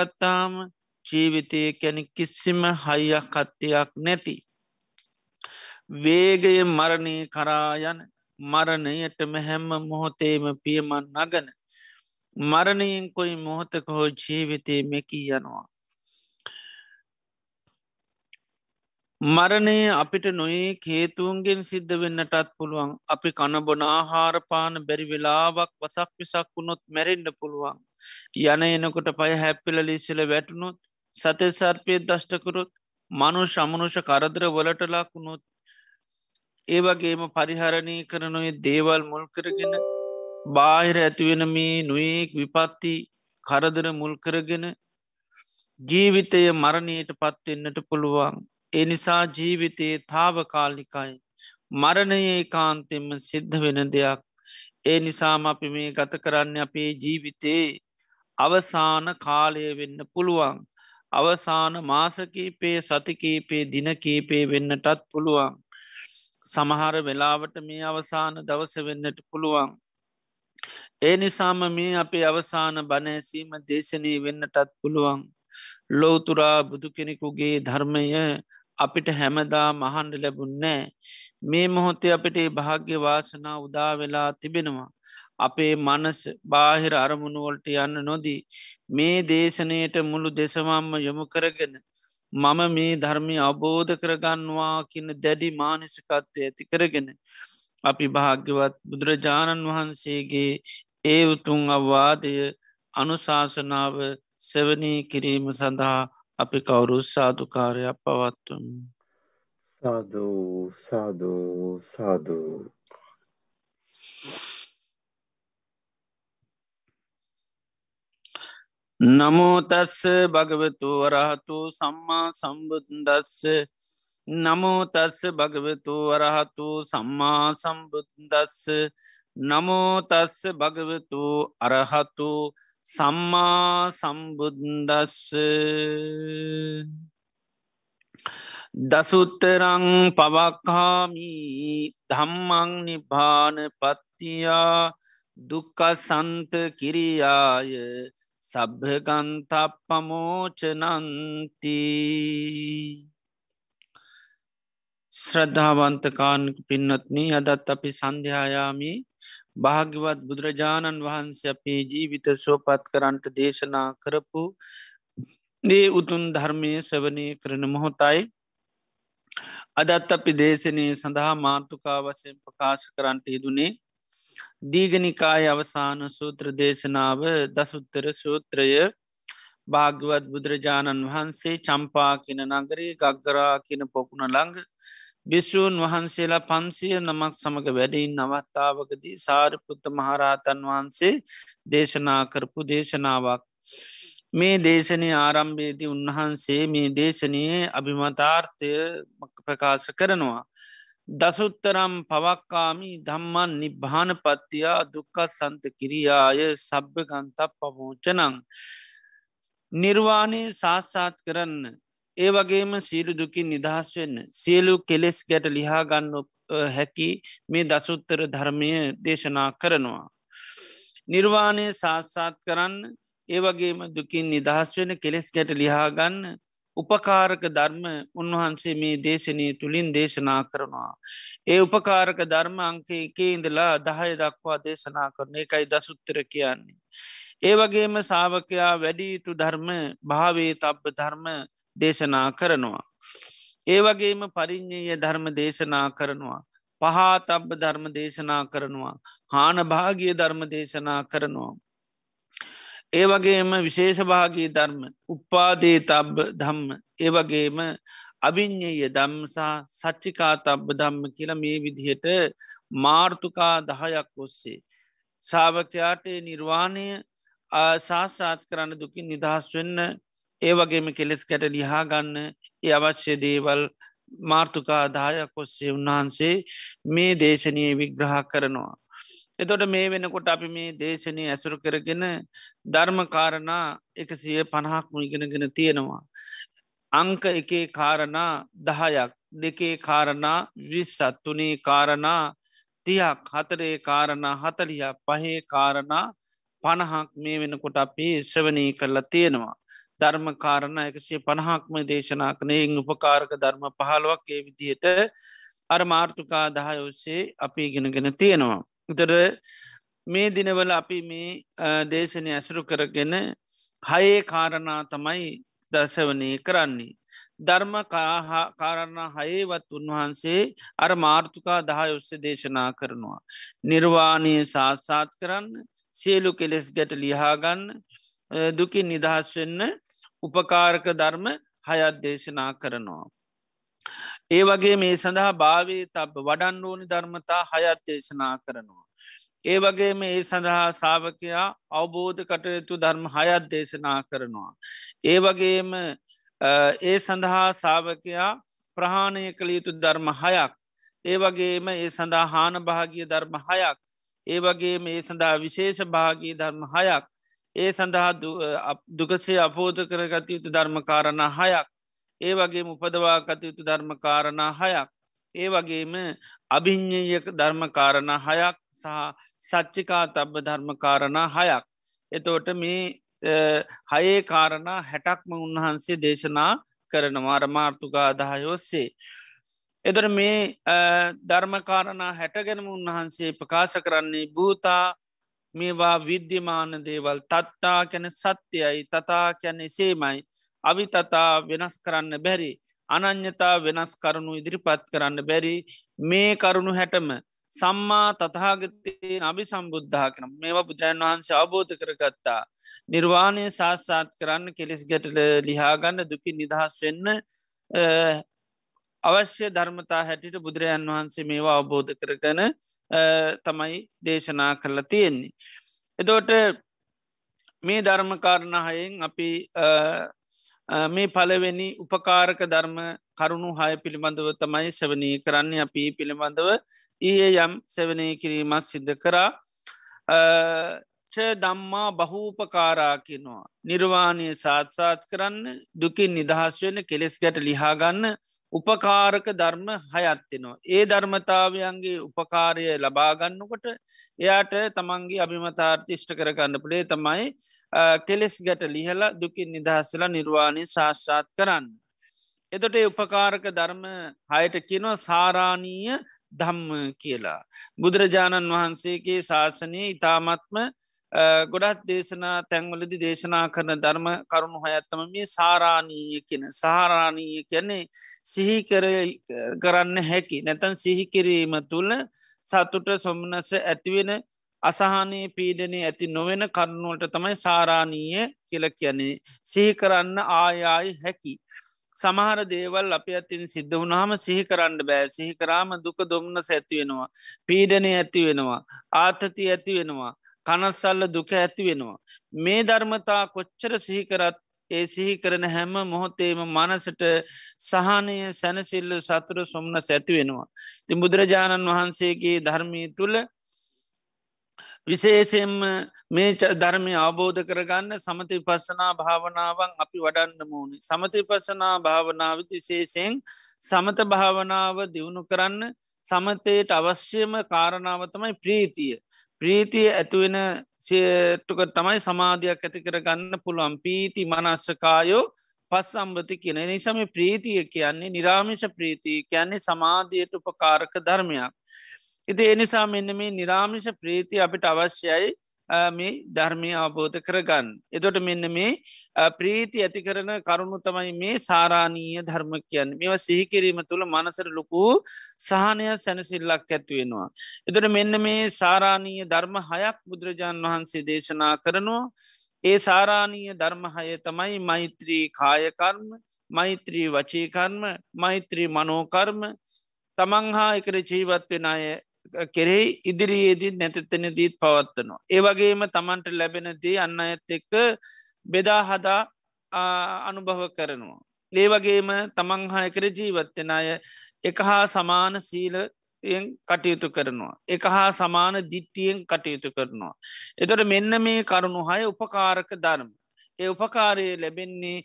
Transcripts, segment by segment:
දැකත්තාම ජීවිතය කැන කිසිම හයියක් කට්ටයක් නැති. වේගය මරණය කරායන මරණයටම හැම්ම මොහොතේම පියමන් නගන මරණයෙන් කොයි මොහොතක හෝ ජීවිතය මෙකී යනවා. මරණය අපිට නොයේ කේතුවන්ගෙන් සිද්ධ වෙන්නටත් පුළුවන්. අපි කණබොන ආහාරපාන බැරි වෙලාවක් වසක් විසක් වුණොත් මැරෙන්ඩ පුළුවන්. යන එනකොට පය හැප්පිල ලිස්සල වැටුණොත් සතය සර්පය දෂ්ටකරුත් මනු ශමනුෂ කරදර වලට ලක්වුණොත් ඒවගේම පරිහරණය කරනුවේ දේවල් මුල් කරගෙන බාහිර ඇතිවෙන මේ නොයෙක් විපත්ති කරදර මුල් කරගෙන ජීවිතය මරණයට පත්වෙන්නට පුළුවන්. එනිසා ජීවිතයේ තාවකාලිකයි මරණයේ කාන්තෙම සිද්ධ වෙන දෙයක්. ඒ නිසාම අපි මේ ගත කරන්න අපේ ජීවිතයේ අවසාන කාලය වෙන්න පුළුවන්. අවසාන මාසකීපේ සතිකීපේ දිනකීපේ වෙන්නටත් පුළුවන්. සමහර වෙලාවට මේ අවසාන දවස වෙන්නට පුළුවන්. ඒ නිසාම මේ අපේ අවසාන බනෑසීම දේශනී වෙන්නටත් පුළුවන්. ලෝතුරා බුදු කෙනෙකුගේ ධර්මය අපිට හැමදා මහන්ඩ ලැබුන්නෑ මේ මොහොතේ අපිට භාග්‍ය වාසනා උදා වෙලා තිබෙනවා. අපේ මනස බාහිර අරමුණුවලට යන්න නොදී මේ දේශනයට මුළු දෙසමම්ම යොමු කරගෙන මම මේ ධර්මය අවබෝධ කරගන්නවා කියන්න දැඩි මානසිකත්වය ඇති කරගෙන අපි භාග්‍යවත් බුදුරජාණන් වහන්සේගේ ඒ උතුන් අවවාදය අනුශාසනාව සෙවනී කිරීම සඳහා අපි කවුරු සාධකාරයක් පවත්තුම්. සාධූ සාධූ සාධූ නමෝතස්ස භගවතු වරහතු සම්මා සම්බුදස්ස නමෝතස්ස භගවතු වරහතු සම්මා සම්බුදස්ස නමෝතස්ස භගවතු අරහතු සම්මා සම්බුද්දස්ස. දසුත්තරං පවක්හාමි ධම්මං නිභාන පත්තියා දුක්කසන්ත කිරියාය සබ්භගන්තප් පමෝචනන්ති ශ්‍රද්ධාවන්තකානක පින්නත්නී අදත් අපි සන්ධ්‍යායාමී භාග්‍යවත් බුදුරජාණන් වහන්සේ අපේ ජීවිත සෝපත් කරන්ට දේශනා කරපු ඒ උතුන් ධර්මය සවනය කරන මොහොතයි. අදත් අපි දේශනය සඳහා මාර්තුකා වසයෙන් ප්‍රකාශ කරන්ට යෙදුනේ දීගනිකාය අවසාන සූත්‍ර දේශනාව දසුත්තර සූත්‍රය. භාග්‍යවත් බුදුරජාණන් වහන්සේ චම්පා කියන නගරේ ගක්ගරා කියන පොකුණ ළඟ භිෂූන් වහන්සේලා පන්සිය නමක් සමඟ වැඩයින් නවත්තාවකදී සාරිපුත්ත මහරහතන් වහන්සේ දේශනා කරපු දේශනාවක්. මේ දේශනය ආරම්භේදී උන්වහන්සේ මේ දේශනයේ අභිමතාර්ථය ප්‍රකාශ කරනවා. දසුත්තරම් පවක්කාමි ධම්මන් නිබ්භාන පත්තියා දුක්කත් සන්ත කිරියාය සබ්භගන්තක් පමෝචනං. නිර්වාණය සාස්සාත් කරන්න ඒ වගේම සීලු දුකින් නිදහස් වෙන්න සියලු කෙලෙස් ගැට ලිහාගන්න හැකි මේ දසුත්තර ධර්මය දේශනා කරනවා. නිර්වාණය සාත්සාත් කරන්න ඒවගේම දුකින් නිදහස් වෙන කෙලෙස් ගැට ලිහාගන්න උපකාරක ධර්ම උන්වහන්සේ මේ දේශනය තුළින් දේශනා කරනවා. ඒ උපකාරක ධර්ම අංක එකේ ඉඳලා දහය දක්වා දේශනා කරන එකයි දසුත්තර කියන්නේ. ඒ වගේම සාාවකයා වැඩියුතු ධර්ම භාවේ තබ්බ ධර්ම දේශනා කරනවා. ඒ වගේම පරිින්්ඥය ධර්ම දේශනා කරනවා. පහාතබ්බ ධර්ම දේශනා කරනවා. හාන භාගිය ධර්ම දේශනා කරනවා. ඒ වගේම විශේෂභාගී ධර්ම උපාදේ තබ්බ ධම්ම ඒවගේම අභිඤ්ඥය දම්සා සච්චිකා තබ්බ ධම්ම කියල මේ විදිහට මාර්තුකා දහයක් ඔස්සේ. සාාවකයාට නිර්වාණය ආශාසාත් කරන්න දුකින් නිදහස් වෙන්න ඒ වගේම කෙලෙස් කැට ලිහා ගන්න ඒ අවශ්‍ය දේවල් මාර්තුකා දායක් ඔස්සේ උන්වහන්සේ මේ දේශනය විග්‍රහ කරනවා. එතොට මේ වෙනකොට අපි මේ දේශනය ඇසුරු කරගෙන ධර්මකාරණා එකසිය පණහක්ම ඉගෙනගෙන තියෙනවා. අංක එකේ කාරණා දහයක් දෙකේ කාරණා විස්සත්තුනේ කාරණා තියක් හතරේ කාරණා හතලිය පහේ කාරණා පණහක් මේ වෙනකොට අපි ශ්‍රවනී කරලා තියෙනවා. ධර්මකාරණ එකසේ පණහක්ම දේශනා කනයෙන් උපකාරක ධර්ම පහළුවක් ඒ විදියට අර මාර්ථකා දහය ඔස්සේ අපි ඉගෙනගෙන තියෙනවා. උතර මේ දිනවල අපි මේ දේශනය ඇසුරු කරගෙන හයේ කාරණා තමයි දසවනය කරන්නේ. ධර්ම කාරණ හයේවත් උන්වහන්සේ අර මාර්ථකා දහය ඔස්සේ දේශනා කරනවා. නිර්වාණය සාත්සාත් කරන්න සියලු කෙලෙස් ගැට ලිහාගන්න දුකින් නිදහස් වෙන්න උපකාරක ධර්ම හයත් දේශනා කරනවා. ඒ වගේ මේ සඳහා භාවේ තබ වඩන් ඕනි ධර්මතා හයත් දේශනා කරනවා. ඒ වගේ මේ ඒ සඳහා සාාවකයා අවබෝධ කටයුතු ධර්ම හයත් දේශනා කරනවා. ඒ වගේම ඒ සඳහා සාාවකයා ප්‍රහාණය කළ යුතු ධර්ම හයක්. ඒ වගේම ඒ සඳහා හාන භාගිය ධර්ම හයක්. ඒ වගේ මේ සඳහා විශේෂ භාගී ධර්ම හයක්. ඒ සඳහා දුකසේ අපෝධ කරගත යුතු ධර්මකාරණ හයක්. ඒ වගේ උපදවා කතයුතු ධර්මකාරණ හයක්. ඒ වගේම අභිං්ඥයක ධර්මකාරණ හයක් සහ සච්චිකා තබ්බ ධර්මකාරණ හයක්. එතෝට මේ හයේ කාරණා හැටක්ම උන්වහන්සේ දේශනා කරන මාරමාර්ථකා අදහයෝස්සේ. එතර මේ ධර්මකාරණා හැටගෙනම උන්වහන්සේ ප්‍රකාශ කරන්නේ භූතා මේවා විද්‍යමාන දේවල්. තත්තා කැන සත්‍යයයි තතා කැන එසේමයි අවි තතා වෙනස් කරන්න බැරි. අනං්‍යතා වෙනස් කරුණු ඉදිරිපත් කරන්න බැරි. මේ කරුණු හැටම සම්මා තතාගතයෙන් අභි සම්බුද්ධා කන මේවා බුදුරන් වහන්සේ අවබෝධ කරගත්තා. නිර්වාණය සාත්සාත් කරන්න කෙලෙස් ගැටල ලිහාගන්න දුකි නිදහස් වෙන්න අවශ්‍ය ධර්මතා හැටිට බුදුරජාන් වහන්සේ මේවා අවබෝධ කරගන තමයි දේශනා කරලා තියෙන්නේ. එදෝට මේ ධර්මකාරණ හයෙන් අපි මේ පලවෙනි උපකාරක ධර්ම කරුණු හය පිළිබඳව තමයි සවනී කරන්න අපි පිළිබඳව ඒ යම් සෙවනය කිරීමත් සිද්ධ කරා ච දම්මා බහූපකාරා කිනවා. නිර්වාණය සාත්සාත් කරන්න දුකින් නිදහස් වෙන කෙලෙස් ගැට ලිහාගන්න උපකාරක ධර්ම හයත්තිනවා. ඒ ධර්මතාවයන්ගේ උපකාරය ලබාගන්නකොට එයාට තමන්ගේ අභිමතාර්තිෂ්ට කරගන්න පුළේ තමයි කෙලෙස් ගැට ලිහල දුකින් නිදහස්සල නිර්වාණය ශාශ්ාත් කරන්න. එතොට උපකාරක ධර්ම හයට කියනවා සාරාණීය ධම්ම කියලා. බුදුරජාණන් වහන්සේගේ ශාසනය ඉතාමත්ම ගොඩත් දේශනා තැන්වලදි දේශනා කරන ධර්ම කරුණු හයත්තම මේ සාරාණීය කියන සාරාණීය කියන්නේ සිහි කරන්න හැකි නැතන් සිහිකිරීම තුළ සතුට සොම්නස ඇතිවෙන අසාහනයේ පීඩනය ඇති නොවෙන කරුණුවලට තමයි සාරාණීය කියල කියන්නේ සිහි කරන්න ආයායි හැකි. සමහර දේවල් අප අතින් සිද්ධ වුණහම සිහි කරන්න බෑ සිහි කරාම දුක දුම්න ඇති වෙනවා. පීඩනය ඇති වෙනවා. ආතති ඇති වෙනවා. කනස්සල්ල දුක ඇති වෙනවා. මේ ධර්මතා කොච්චර සිහිකරත් ඒ සිහි කරන හැම මොහොතේම මනසට සහනය සැනසිල්ල සතුර සොම්න සැති වෙනවා. ති බුදුරජාණන් වහන්සේගේ ධර්මී තුළ විශේෂයෙන්ම මේ ධර්මය අවබෝධ කරගන්න සමති පස්සනා භාවනාවන් අපි වඩන්න මූුණ. සමති පස්සනා භාවනාවත් විශේෂයෙන් සමත භාවනාව දියුණු කරන්න සමතයට අවශ්‍යම කාරණාවතමයි ප්‍රීතිය. ප්‍රීතිය ඇතුවෙන සේටුක තමයි සමාධයක් ඇති කරගන්න පුළුවන් පීති මනස්සකායෝ පස් සම්බති කියන නිසම ප්‍රීතිය කියන්නේ නිරාමිෂ ප්‍රීතිය කියන්නේ සමාධයට උපකාරක ධර්මයක්. ඉති එනිසා මෙන්න මේ නිරාමිෂ ප්‍රීති අපිට අවශ්‍යයි මේ ධර්මය අවබෝධ කරගන්න. එතොට මෙන්න මේ ප්‍රීති ඇති කරන කරුණු තමයි මේ සාරාණීය ධර්ම කියන්න මෙව සිහිකිරීම තුළ මනසර ලොකු සහනය සැනසිල්ලක් ඇත්වෙනවා. එතොට මෙන්න මේ සාරාණීය ධර්ම හයක් බුදුරජාණන් වහන්සේ දේශනා කරනවා. ඒ සාරාණීය ධර්මහය තමයි මෛත්‍රී කායකර්ම මෛත්‍රී වචීකර්ම මෛත්‍රී මනෝකර්ම තමන්හා එකට ජීවත්වෙන අය කෙරෙහි ඉදිරියේදී නැතතෙන දීත් පවත්වනවා. ඒවගේම තමන්ට ලැබෙනදී අන්න ඇත් එක්ක බෙදා හදා අනුභව කරනවා. ඒවගේම තමන්හා එකර ජීවත්වෙන අය එක හා සමාන සීල කටයුතු කරනවා. එක හා සමාන දිට්ටියෙන් කටයුතු කරනවා. එතොට මෙන්න මේ කරුණු හය උපකාරක ධර්ම. ඒ උපකාරය ලැබෙන්නේ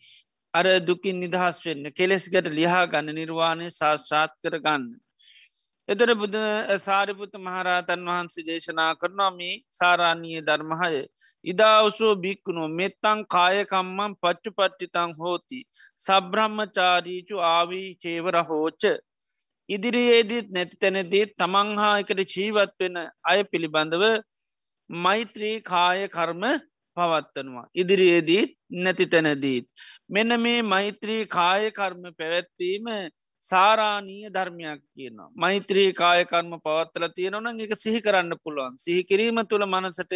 අර දුකින් නිදහස් වෙන්න කෙලෙස් ගැට ලිහා ගන්න නිර්වාණය ශාස්ත්‍රාත් කර ගන්න. එතර බුද සාරිපුත මහරහතන් වහන්සේ දේශනා කරනොමි සාරාණීය ධර්මහය ඉදාවසෝ බික්කුණු මෙත්තං කායකම්මන් පච්චු පට්ටිතං හෝති සබ්‍රහ්මචාරීචු ආවී චේවර හෝච ඉදිරියේදීත් නැති තැනදී තමන්හා එකට ජීවත් වෙන අය පිළිබඳව මෛත්‍රී කාය කර්ම පවත්වනවා. ඉදිරියේදීත් නැති තැනදීත්. මෙන මේ මෛත්‍රී කාය කර්ම පැවැත්වීම සාරානීය ධර්මයක් කියනවා. මෛත්‍රී කායකර්ම පවත්තල තියෙනවන එක සිහි කරන්න පුළුවන්. සිහි කිරීම තුළ මනසට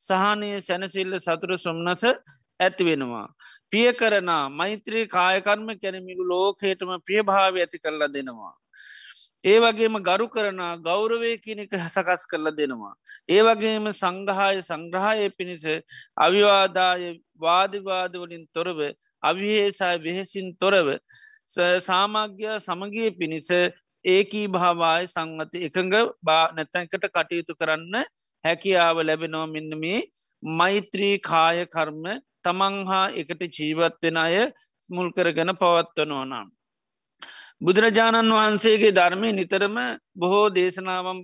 සහනය සැනසිල්ල සතුර සොම්නස ඇති වෙනවා. පිය කරන මෛත්‍රී කායකර්ම කැනමිගු ලෝකේටම ප්‍රියභාව ඇති කරලා දෙනවා. ඒ වගේම ගරු කරන ගෞරවය කියනක සකස් කරලා දෙනවා. ඒ වගේම සංගහාය සංග්‍රහය පිණිස අවිවාදාය වාදිවාදවලින් තොරව අවිහේසාය වෙහෙසින් තොරව සාමාග්‍ය සමගිය පිණිස ඒකී භාවාය සංවත එකඟ බා නැතැන්කට කටයුතු කරන්න හැකියාව ලැබෙනෝ මෙන්න මේ මෛත්‍රී කාය කර්ම තමන් හා එකට ජීවත්වෙන අය මුල් කරගෙන පවත්වනෝ නම්. බුදුරජාණන් වහන්සේගේ ධර්මය නිතරම බොහෝ දේශනාවම්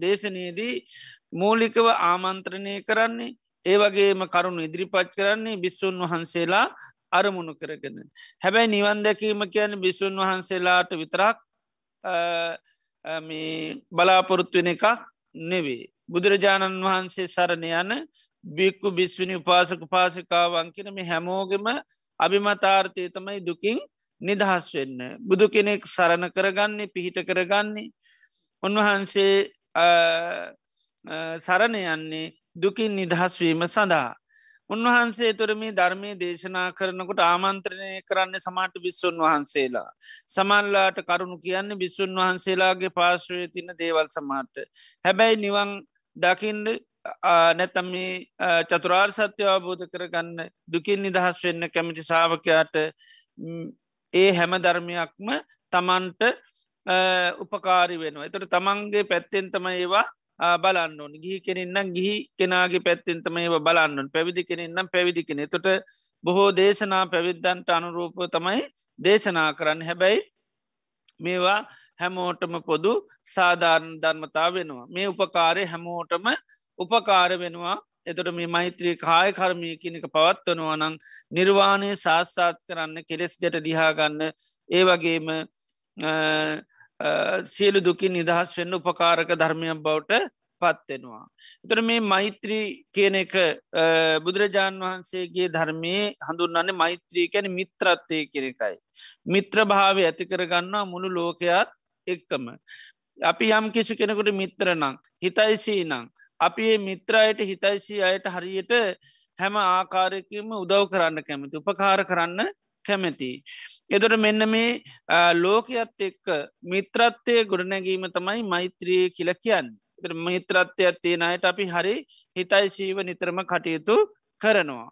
දේශනයේදී මූලිකව ආමන්ත්‍රණය කරන්නේ ඒ වගේම කරුණු ඉදිරිපච් කරන්නේ බිස්සුන් වහන්සේලා අරමුණු කරගෙන. හැබැයි නිවන් දැකීම කියන බිස්සුන් වහන්සේලාට විතරක් බලාපොරොත්තුවෙන එකක් නෙවේ. බුදුරජාණන් වහන්සේ සරණ යන බික්කු බිස්වනි උපාසක පාසිකාවන් කියන මේ හැමෝගෙම අභිමතාර්ථය තමයි දුකින් නිදහස් වෙන්න. බුදු කෙනෙක් සරණ කරගන්නේ පිහිට කරගන්නේ. උන්වහන්සේ සරණ යන්නේ දුකින් නිදහස්වීම සඳහා. උන්වහන්සේ තුරම ධර්මය දේශනා කරනකොට ආමන්ත්‍රණය කරන්න සමාට බිස්සුන් වහන්සේලා. සමල්ලාට කරුණු කියන්න බිස්සුන් වහන්සේලාගේ පාශ්වය තින දේවල් සමාට. හැබැයි නිවන් දකින්ඩ නැතම් මේ චතුරාර් සත්‍ය අවබෝධ කරගන්න දුකින් නිදහස් වෙන්න කැමති සාාවකයාට ඒ හැම ධර්මයක්ම තමන්ට උපකාරි වෙනවා. එතට තමන්ගේ පැත්තෙන් තම ඒවා බලන්න ඕන. ගිහි කෙනෙන්නම් ගිහි කෙනගේ පැත්තෙන්තම ඒව බලන්න පැවිදි කෙනෙන්නම් පැවිදි කෙනෙ තොට බොහෝ දේශනා පැවිද්දන්ට අනුරූප තමයි දේශනා කරන්න. හැබැයි මේවා හැමෝටම පොදු සාධාරණ ධර්මතා වෙනවා. මේ උපකාරය හැමෝටම උපකාර වෙනවා. එතොට මේ මෛත්‍රී කාය කර්මය කියනක පවත්වනවා නං නිර්වාණය ශාස්සාත් කරන්න කෙලෙස් ජට දිහාගන්න ඒ වගේම සියලු දුකින් නිදහස් වෙන්න උපකාරක ධර්මයක් බවට පත්වෙනවා. එතර මේ මෛත්‍රී කියන එක බුදුරජාණන් වහන්සේගේ ධර්මයේ හඳුන්නන්නේ මෛත්‍රී කැන මිත්‍රත්වය කෙනෙකයි. මිත්‍ර භාව ඇති කරගන්නා මුළු ලෝකයාත් එක්කම. අපි යම් කිසි කෙනෙකුට මිත්‍ර නං හිතයිසී නං අපි ඒ මිත්‍රයට හිතයිසී අයට හරියට හැම ආකාරයකම උදව් කරන්න කැමති උපකාර කරන්න කැමැති. එතොට මෙන්න මේ ලෝකයත් එක්ක මිත්‍රත්වය ගොඩනැගීම තමයි මෛත්‍රයේ කියල කියන්න. මිත්‍රත්වයක් තියෙනයට අපි හරි හිතයි සීව නිතරම කටයුතු කරනවා.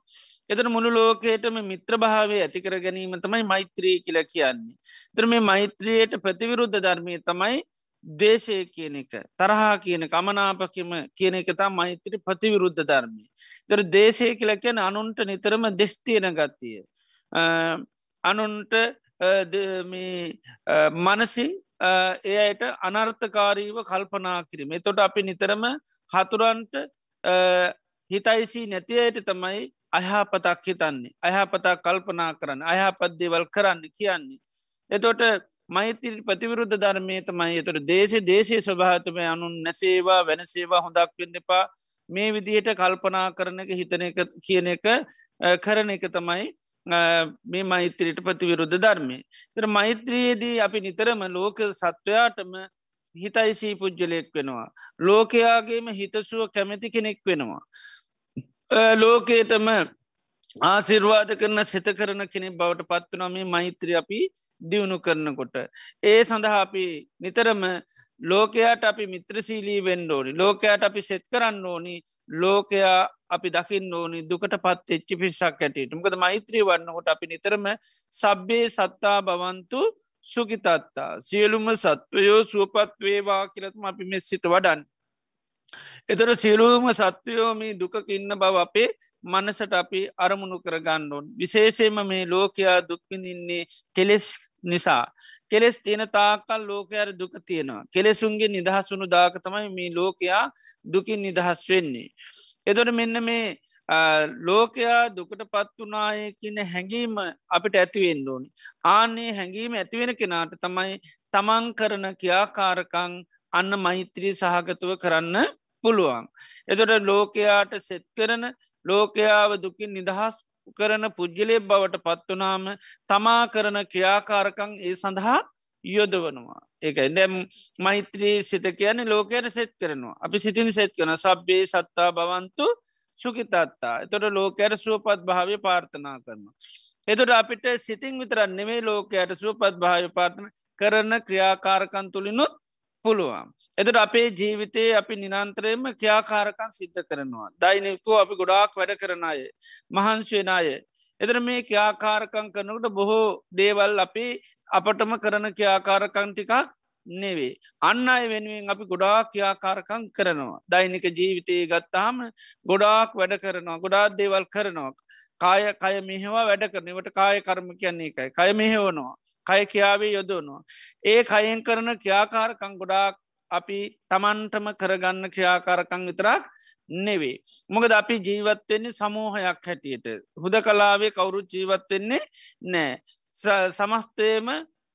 එතන මුළු ලෝකයටම මිත්‍ර භාවය ඇතිකර ගැනීම තමයි මෛත්‍රී කියල කියන්නේ. තර මේ මෛත්‍රයට ප්‍රතිවිරුද්ධ ධර්මය තමයි දේශය කියන එක තරහා කියන කමනාපකම කියන එක තා මෛත්‍රී ප්‍රතිවිරුද්ධ ධර්මය. තර දේශය කියල කියන අනුන්ට නිතරම දෙස්තියන ගත්තිය. අනුන්ට මනසින් ඒ අයට අනර්ථකාරීව කල්පනා කිරීම. තොට අපි නිතරම හතුරන්ට හිතයිසි නැතියට තමයි අයහපතක් හිතන්නේ. අයහපතා කල්පනා කරන්න. අයහපත්දේවල් කරන්න කියන්නේ. එතොට මෛතිර ප්‍රතිවිරුද්ධ ධර්මය තමයි. එතොට දේශ දේශය ස්වභාතම අනුන් නැසේවා වෙනසේවා හොඳක් වෙන්න එපා. මේ විදිහට කල්පනා කරන එක හිතන එක කියන එක කරන එක තමයි මේ මෛත්‍රයට ප්‍රතිවිරුද්ධ ධර්මය. තර මෛත්‍රයේදී අපි නිතරම ලෝක සත්වයාටම හිතයිසී පුද්ජලයෙක් වෙනවා. ලෝකයාගේම හිතසුව කැමැති කෙනෙක් වෙනවා. ලෝකේටම ආසිර්වාද කරන සිත කරන කෙනෙක් බවට පත්වනවා මේ මෛත්‍රිය අපි දියුණු කරනකොට. ඒ සඳහා අපි නිතරම ලෝකයාට අපි මිත්‍රසීලී වෙන්න ඕනි ලෝකයාට අපි සෙත් කරන්න ඕනි ලෝකයා අපි දකින්න ඕනි දුකට පත් එච්චි පිස්සක් ඇටට මකද මෛත්‍රී වන්නකොට අපි නිතරම සබ්බේ සත්තා බවන්තු සුගිතත්තා සියලුම සත්වයෝ සුවපත් වේවා කියලත්ම අපි මෙ සිත වඩන්. එතර සියලූම සත්වයෝමී දුකකින්න බව අපේ මනසට අපි අරමුණු කරගන්නඩුවන් විශේෂයම මේ ලෝකයා දුක්පිඳින්නේ කෙලෙස් නිසා. කෙලෙස් තියෙන තාකල් ලෝකයාර දුක තියෙනවා. කෙලෙසුන්ගේ නිදහස් වුණු දාක තමයි මේ ලෝකයා දුකින් නිදහස් වෙන්නේ. එදොට මෙන්න මේ ලෝකයා දුකට පත්වනාය කියන හැඟීම අපිට ඇතිවෙන්න ඕනි. ආන්නේ හැඟීම ඇතිවෙන කෙනාට තමයි තමන් කරන කියාකාරකං අන්න මෛත්‍රී සහගතුව කරන්න පුළුවන්. එතොට ලෝකයාට සෙත් කරන ලෝකයාව දුකින් නිදහස් කරන පුද්ගලය බවට පත්වනාම තමා කරන ක්‍රියාකාරකං ඒ සඳහා යොදවනවා. ඒකයි දැම් මෛත්‍රී සිත කියන ලෝකයට සෙත් කරනවා. අපි සිතින් සෙත් කන සබ්බේ සත්තා බවන්තු සුකිතත්තා එතොට ලෝකයට සුවපත් භාවය පාර්ථනා කරන. එතුට අපිට සිතින් විතරන් නෙවේ ලෝකයට සුවපත් භාවය පාර්ථන කරන ක්‍රියාකාරකන් තුළිනුත් පුළුවන්. එතට අපේ ජීවිතයේ අපි නිනන්තරයම ක්‍යාකාරකන් සිද්ධ කරනවා. දෛනිකෝ අපි ගොඩාක් වැඩ කරන අය. මහන්ස්වෙන අය. එතර මේ ක්‍යාකාරකං කරනකට බොහෝ දේවල් අපි අපටම කරන ක්‍යාකාරකං ටිකක් නෙවේ. අන්න අය වෙනුවෙන් අපි ගොඩාක් ක්‍යාකාරකං කරනවා. දෛනික ජීවිතයේ ගත්තාම ගොඩාක් වැඩ කරනවා ගොඩාත් දේවල් කරනවා. කාය කය මෙහෙවා වැඩ කරනවට කාය කර්ම කියන්නේ එකයි කය මෙහෙවනවා. කය කියාවේ යොදවනවා. ඒ කයෙන් කරන ක්‍යාකාරකං ගොඩාක් අපි තමන්ටම කරගන්න ක්‍රියාකාරකං විතරක් නෙවේ. මොකද අපි ජීවත්වෙන්නේ සමූහයක් හැටියට. හුද කලාවේ කවුරු ජීවත්වෙන්නේ නෑ. සමස්තයම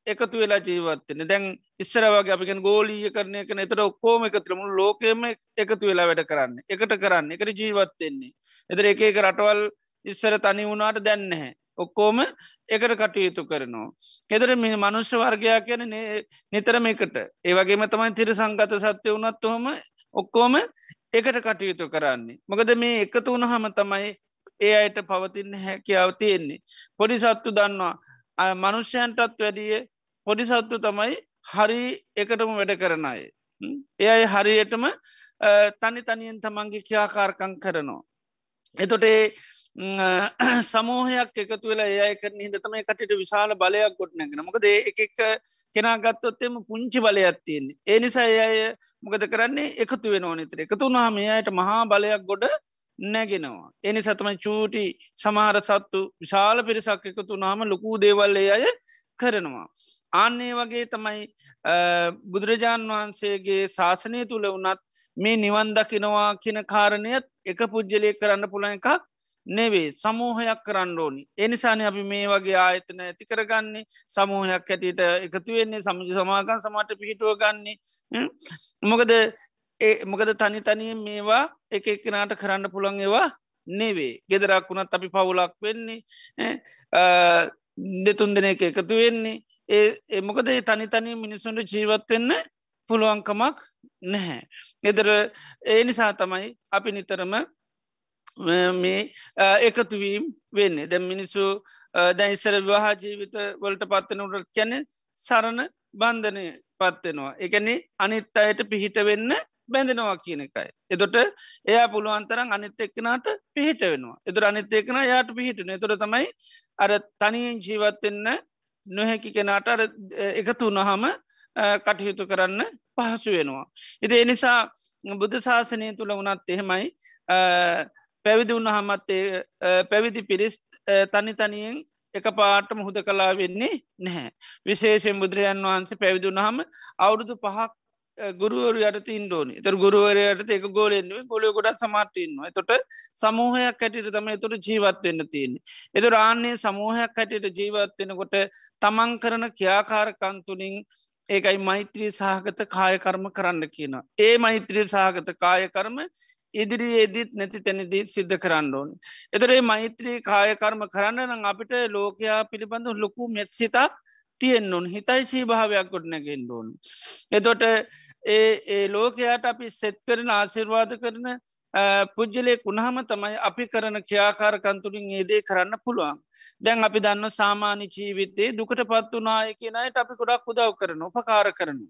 එකතු වෙලා ජීවත්වෙන දැන් ඉස්සර වගේ අපිගෙන ගෝලීය කරනය කන එතට ඔක්කෝම එකතුරම ලෝකෙම එකතු වෙලා වැඩ කරන්න එකට කරන්න එකට ජීවත්වෙන්නේ. එතර එක එක රටවල් ඉස්සර තනි වුණාට දැන්නහැ. ඔක්කෝම එකට කටයුතු කරනවා. එදර මෙ මනුෂ්‍ය වර්ගයා කියන නිතරම එකට ඒවගේම තමයි තිර සංගත සත්‍යය වනත් හොම ඔක්කෝම එකට කටයුතු කරන්නේ. මොකද මේ එකතු වුණ හම තමයි ඒ අයට පවතින්න හැකියාව තියෙන්නේ. පොඩි සත්තු දන්නවා මනුෂ්‍යයන්ටත් වැඩිය පොඩි සත්තු තමයි හරි එකටම වැඩ කරන අය. ඒ අයි හරියටම තනි තනියෙන් තමන්ගේ ක්‍යාකාරකං කරනවා. එතොට සමූහයක් එකතු වෙලා ඒ කරන හිදතම කටට විශාල බලයක් ගොඩ නැගෙන මොකද එක කෙනා ගත්තොත්තෙම පුංචි බලයක් තියන්නේ ඒ නිසා අය මොකද කරන්නේ එකතු වෙන නිතර එකතු නාමයට මහා බලයක් ගොඩ නැගෙනවා. එනි සතමයි චූටි සමහර සත්තු විශාල පිරිසක් එකතු නාම ලොකූ දේවල්ලේ අය කරනවා. ආන්නේ වගේ තමයි බුදුරජාණන් වහන්සේගේ ශාසනය තුළ වනත් මේ නිවන් දකිනවා කියන කාරණයත් එක පුද්ගලය කරන්න පුළන එකක් නෙවේ සමූහයක් කරන්න ඕනි. එනිසාන අපි මේ වගේ ආයතන ඇති කරගන්නේ. සමූහයක් හැටියට එකතුවෙන්නේ සමජ සමාගන් සමට පිහිටුව ගන්නේ. මොකද ඒ මොකද තනි තනිය මේවා එක එක්කනාට කරන්න පුළන් ඒවා නෙවේ ගෙදරක් වුණත් අපි පවුලක් වෙන්නේ. දෙතුන් දෙන එක එකතු වෙන්නේ. ඒ මොකද ඒ තනි තනී මිනිසුන්ට ජීවත්වෙන්න පුළුවන්කමක් නැහැ. එදර ඒ නිසා තමයි අපි නිතරම මේ එකතුවීම් වෙන්නේ දැ මිනිස්සු දැයිසර විවාහා ජීවිත වලට පත්වනට කැනෙ සරණ බන්ධනය පත්වෙනවා. එකනේ අනිත් අයට පිහිට වෙන්න බැඳෙනවා කියන එකයි. එතොට එයා පුළුවන්තරන් අනිත් එක්කනට පිහිට වෙනවා. එතුර අනිත් එක්න යායට පිහිටන එතුර තමයි අර තනියෙන් ජීවත්වෙන්න නොහැකි කෙනාට එකතු නොහම කටයුතු කරන්න පහසු වෙනවා. ඉති එනිසා බුද්ධ ශාසනය තුළ වනත් එහෙමයි පැවිදි උන්නහමත්තේ පැවිදි පිරිස් තනි තනියෙන් එක පාට මුහුද කලා වෙන්නේ නැහැ. විශේෂෙන් බුදුරජන් වහන්සේ පැවිදුනහම අවුරුදු පහක් ගුරුවරු යට ඉන්ඩෝනි තර ගුරුවරයට එක ගෝලෙන්ුව ගොල ගොඩක් සමාටයන්නවා තොට සමූහයක් කැටිට තම තුට ජීවත්වවෙන්න තියෙන්නේ. එතු රාන්නේ සමූහයක් කැටිට ජීවත්වෙනකොට තමන් කරන ක්‍යාකාරකන්තුනින් ඒකයි මෛත්‍රී සහගත කායකර්ම කරන්න කියන. ඒ මෛත්‍රී සහගත කායකර්ම ඉදිරියේදීත් නැති තැනිදී සිද්ධ කරන්න ඕන. එතරේ මෛත්‍රී කායකර්ම කරන්න නම් අපිට ලෝකයා පිළිබඳු ලොකු මෙත්සිතක් තියෙන්නුන් හිතයි සීභාවයක් ගොඩනැගෙන් ඕන්. එතොට ඒ ලෝකයාට අපි සෙත් කරන ආසිර්වාද කරන පුද්ජලෙක් උුණහම තමයි අපි කරන ක්‍යාකාරකන්තුරින් ඒදේ කරන්න පුළුවන්. දැන් අපි දන්න සාමාන්‍ය ජීවිතේ දුකට පත් වනාය කියනයට අපි ගොඩක් උදව් කරන උපකාර කරනු.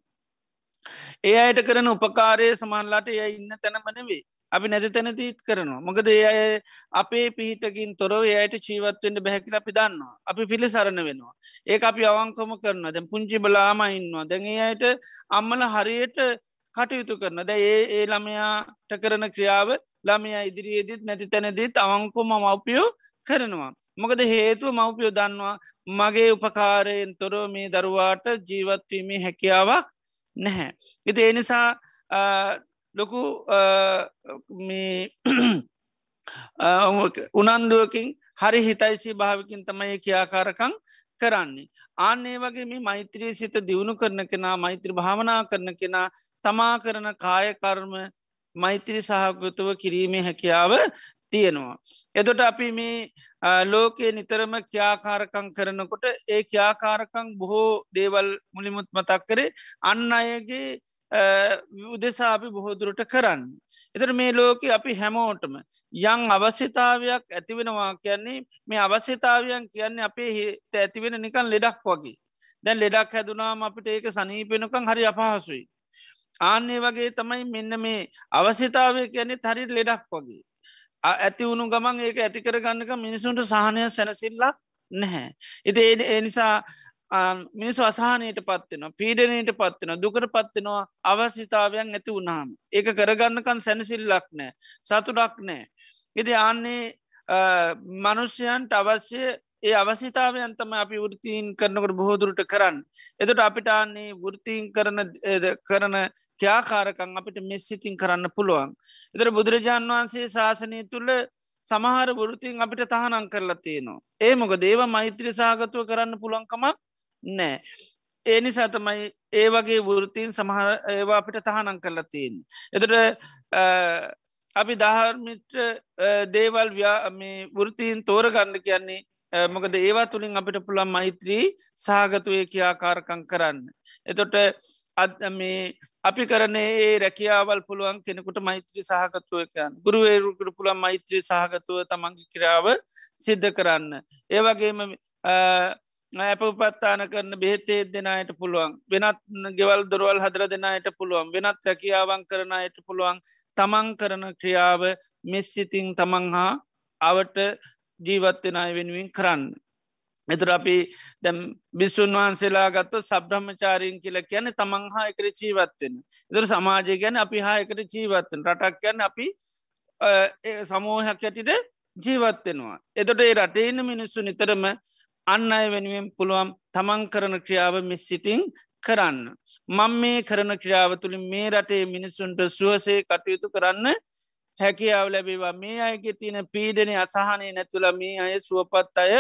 ඒ අයට කරන උපකාරය සමන්ලාට එය ඉන්න තැනමනවේ අපි නැති තැන දීත් කරනවා. මොකද ඒ අය අපේ පිහිටකින් තොරව එයට චීවත්වෙන්ට බැහැකිල අපි දන්නවා. අපි පිළිසරණ වෙනවා. ඒ අපි අවංකොම කරන දැ පුංචි බලාම ඉන්නවා. දැන් ඒ අයට අම්මල හරියට කටයුතු කරන ද ඒ ඒ ළමයාට කරන ක්‍රියාව ළමයා ඉදිරියේදත් නැති තැනදීත් අවංකුම මවපියෝ කරනවා. මොකද හේතුව මවපියෝ දන්නවා මගේ උපකාරයෙන් තොර මේ දරුවාට ජීවත්වීමේ හැකියාවක් නැහැ. ඉති එනිසා ලොකු උනන්දුවකින් හරි හිතයිසි භාවිකින් තමයි කියාකාරකං කරන්නේ. ආන්නේ වගේ මේ මෛත්‍රී සිත දියුණු කරන කෙනා මෛත්‍ර භාවනා කරන කෙනා තමා කරන කායකර්ම මෛත්‍රී සහකෘතව කිරීමේ හැකියාව තියෙනවා. එදොට අපි මේ ලෝකයේ නිතරම ක්‍යාකාරකං කරනකොට ඒ ක්‍යාකාරකං බොහෝ දේවල් මුලිමුත් මතක් කරේ අන්න අයගේ උදෙසා අපි බොහෝදුරට කරන්න. එතර මේ ලෝක අපි හැමෝටම යං අවශ්‍යතාවයක් ඇතිවෙනවා කියන්නේ මේ අවශ්‍යතාවයන් කියන්නේ අපේ හිට ඇතිවෙන නිකන් ලෙඩක් වගේ. දැන් ලෙඩක් හැදුනාම අපිට ඒක සනීපෙනකං හරි අපහසුයි. ආන්නේ වගේ තමයි මෙන්න මේ අවශ්‍යතාවය කියන්නේ හරි ලෙඩක් වගේ. ඇති වුණු ගමන් ඒක ඇතිකර ගන්නක මිනිසුන්ට සහනය සැනසිල්ලක් නැහැ. ඉති ඒ නිසා මිනිස්සු අසානයට පත්වෙනවා පීඩනයට පත්වෙන දුකර පත්වෙනවා අවශ්‍යතාවයන් ඇති වුණාම ඒක කරගන්නකන් සැනසිල්ලක් නෑ සතුරක් නෑ. ඉති ආන්නේ මනුෂ්‍යයන්ට අවශ්‍ය ඒ අවසිතාවයන් තම අපි වෘතීන් කරනකට බොහෝදුරට කරන්න. එතට අපිට අන්නේ වෘතීන් කරන කරන ක්‍යාකාරකං අපිට මෙස්සිතින් කරන්න පුළුවන්. එතර බුදුරජාණන් වහන්සේ ශාසනය තුළ සමහර වෘතින් අපිට තහනං කරලා තියෙනවා. ඒ මොක දේව මෛත්‍රී සාගතුව කරන්න පුළන්කමක් නෑ. ඒ නිසා තමයි ඒ වගේ වෘතීන් සමහර ඒවා අපිට තහනං කරලා තියෙන්. එතට අපි දහර්මිත්‍ර දේවල් වෘතීන් තෝරගන්න කියන්නේ මොකද ඒවා තුළින් අපිට පුළන් මෛත්‍රී සාගතුවය කියාකාරකං කරන්න. එතොට අද මේ අපි කරනේ ඒ රැකියාවල් පුළුවන් කෙනෙකුට මෛත්‍රී සහගතුවකයන් ගුරුවේරුකට පුළන් මෛත්‍රී සහගතුව තමන්ගේ කිරාව සිද්ධ කරන්න. ඒවගේම ඇප උපත්තාන කරන බෙහෙතේ දෙනයට පුළුවන් වෙනත් ගෙවල් දොරවල් හදර දෙනයට පුළුවන් වෙනත් රැකියාවන් කරනයට පුළුවන් තමන් කරන ක්‍රියාව මෙස්සිතිං තමන් හා අවට ජීවත්වෙන අය වෙනුවෙන් කරන්න. එතුර අපි දැම් බිස්සුන් වහන්සේලා ගත්ත සබ්‍රහ්මචාරීන් කියල කියන තමන් හා එකර ජීවත්වෙන. එතුර සමාජය ගැන අපි හා එකට ජීවත්තෙන් රටක් ගැන අපි සමූහයක් ඇටිට ජීවත්වෙනවා. එතොට ඒ රටේන මිනිස්සු නිතරම අන්න අය වෙනුවෙන් පුළුවන් තමන් කරන ක්‍රියාව මිස්සිතිං කරන්න. මං මේ කරන ක්‍රියාව තුළින් මේ රටේ මිනිස්සුන්ට සුවසේ කටයුතු කරන්න හැකියාව ලැබේවා මේ අයගේ තියෙන පීඩන අසාහනය නැතුල මේ අය සුවපත් අය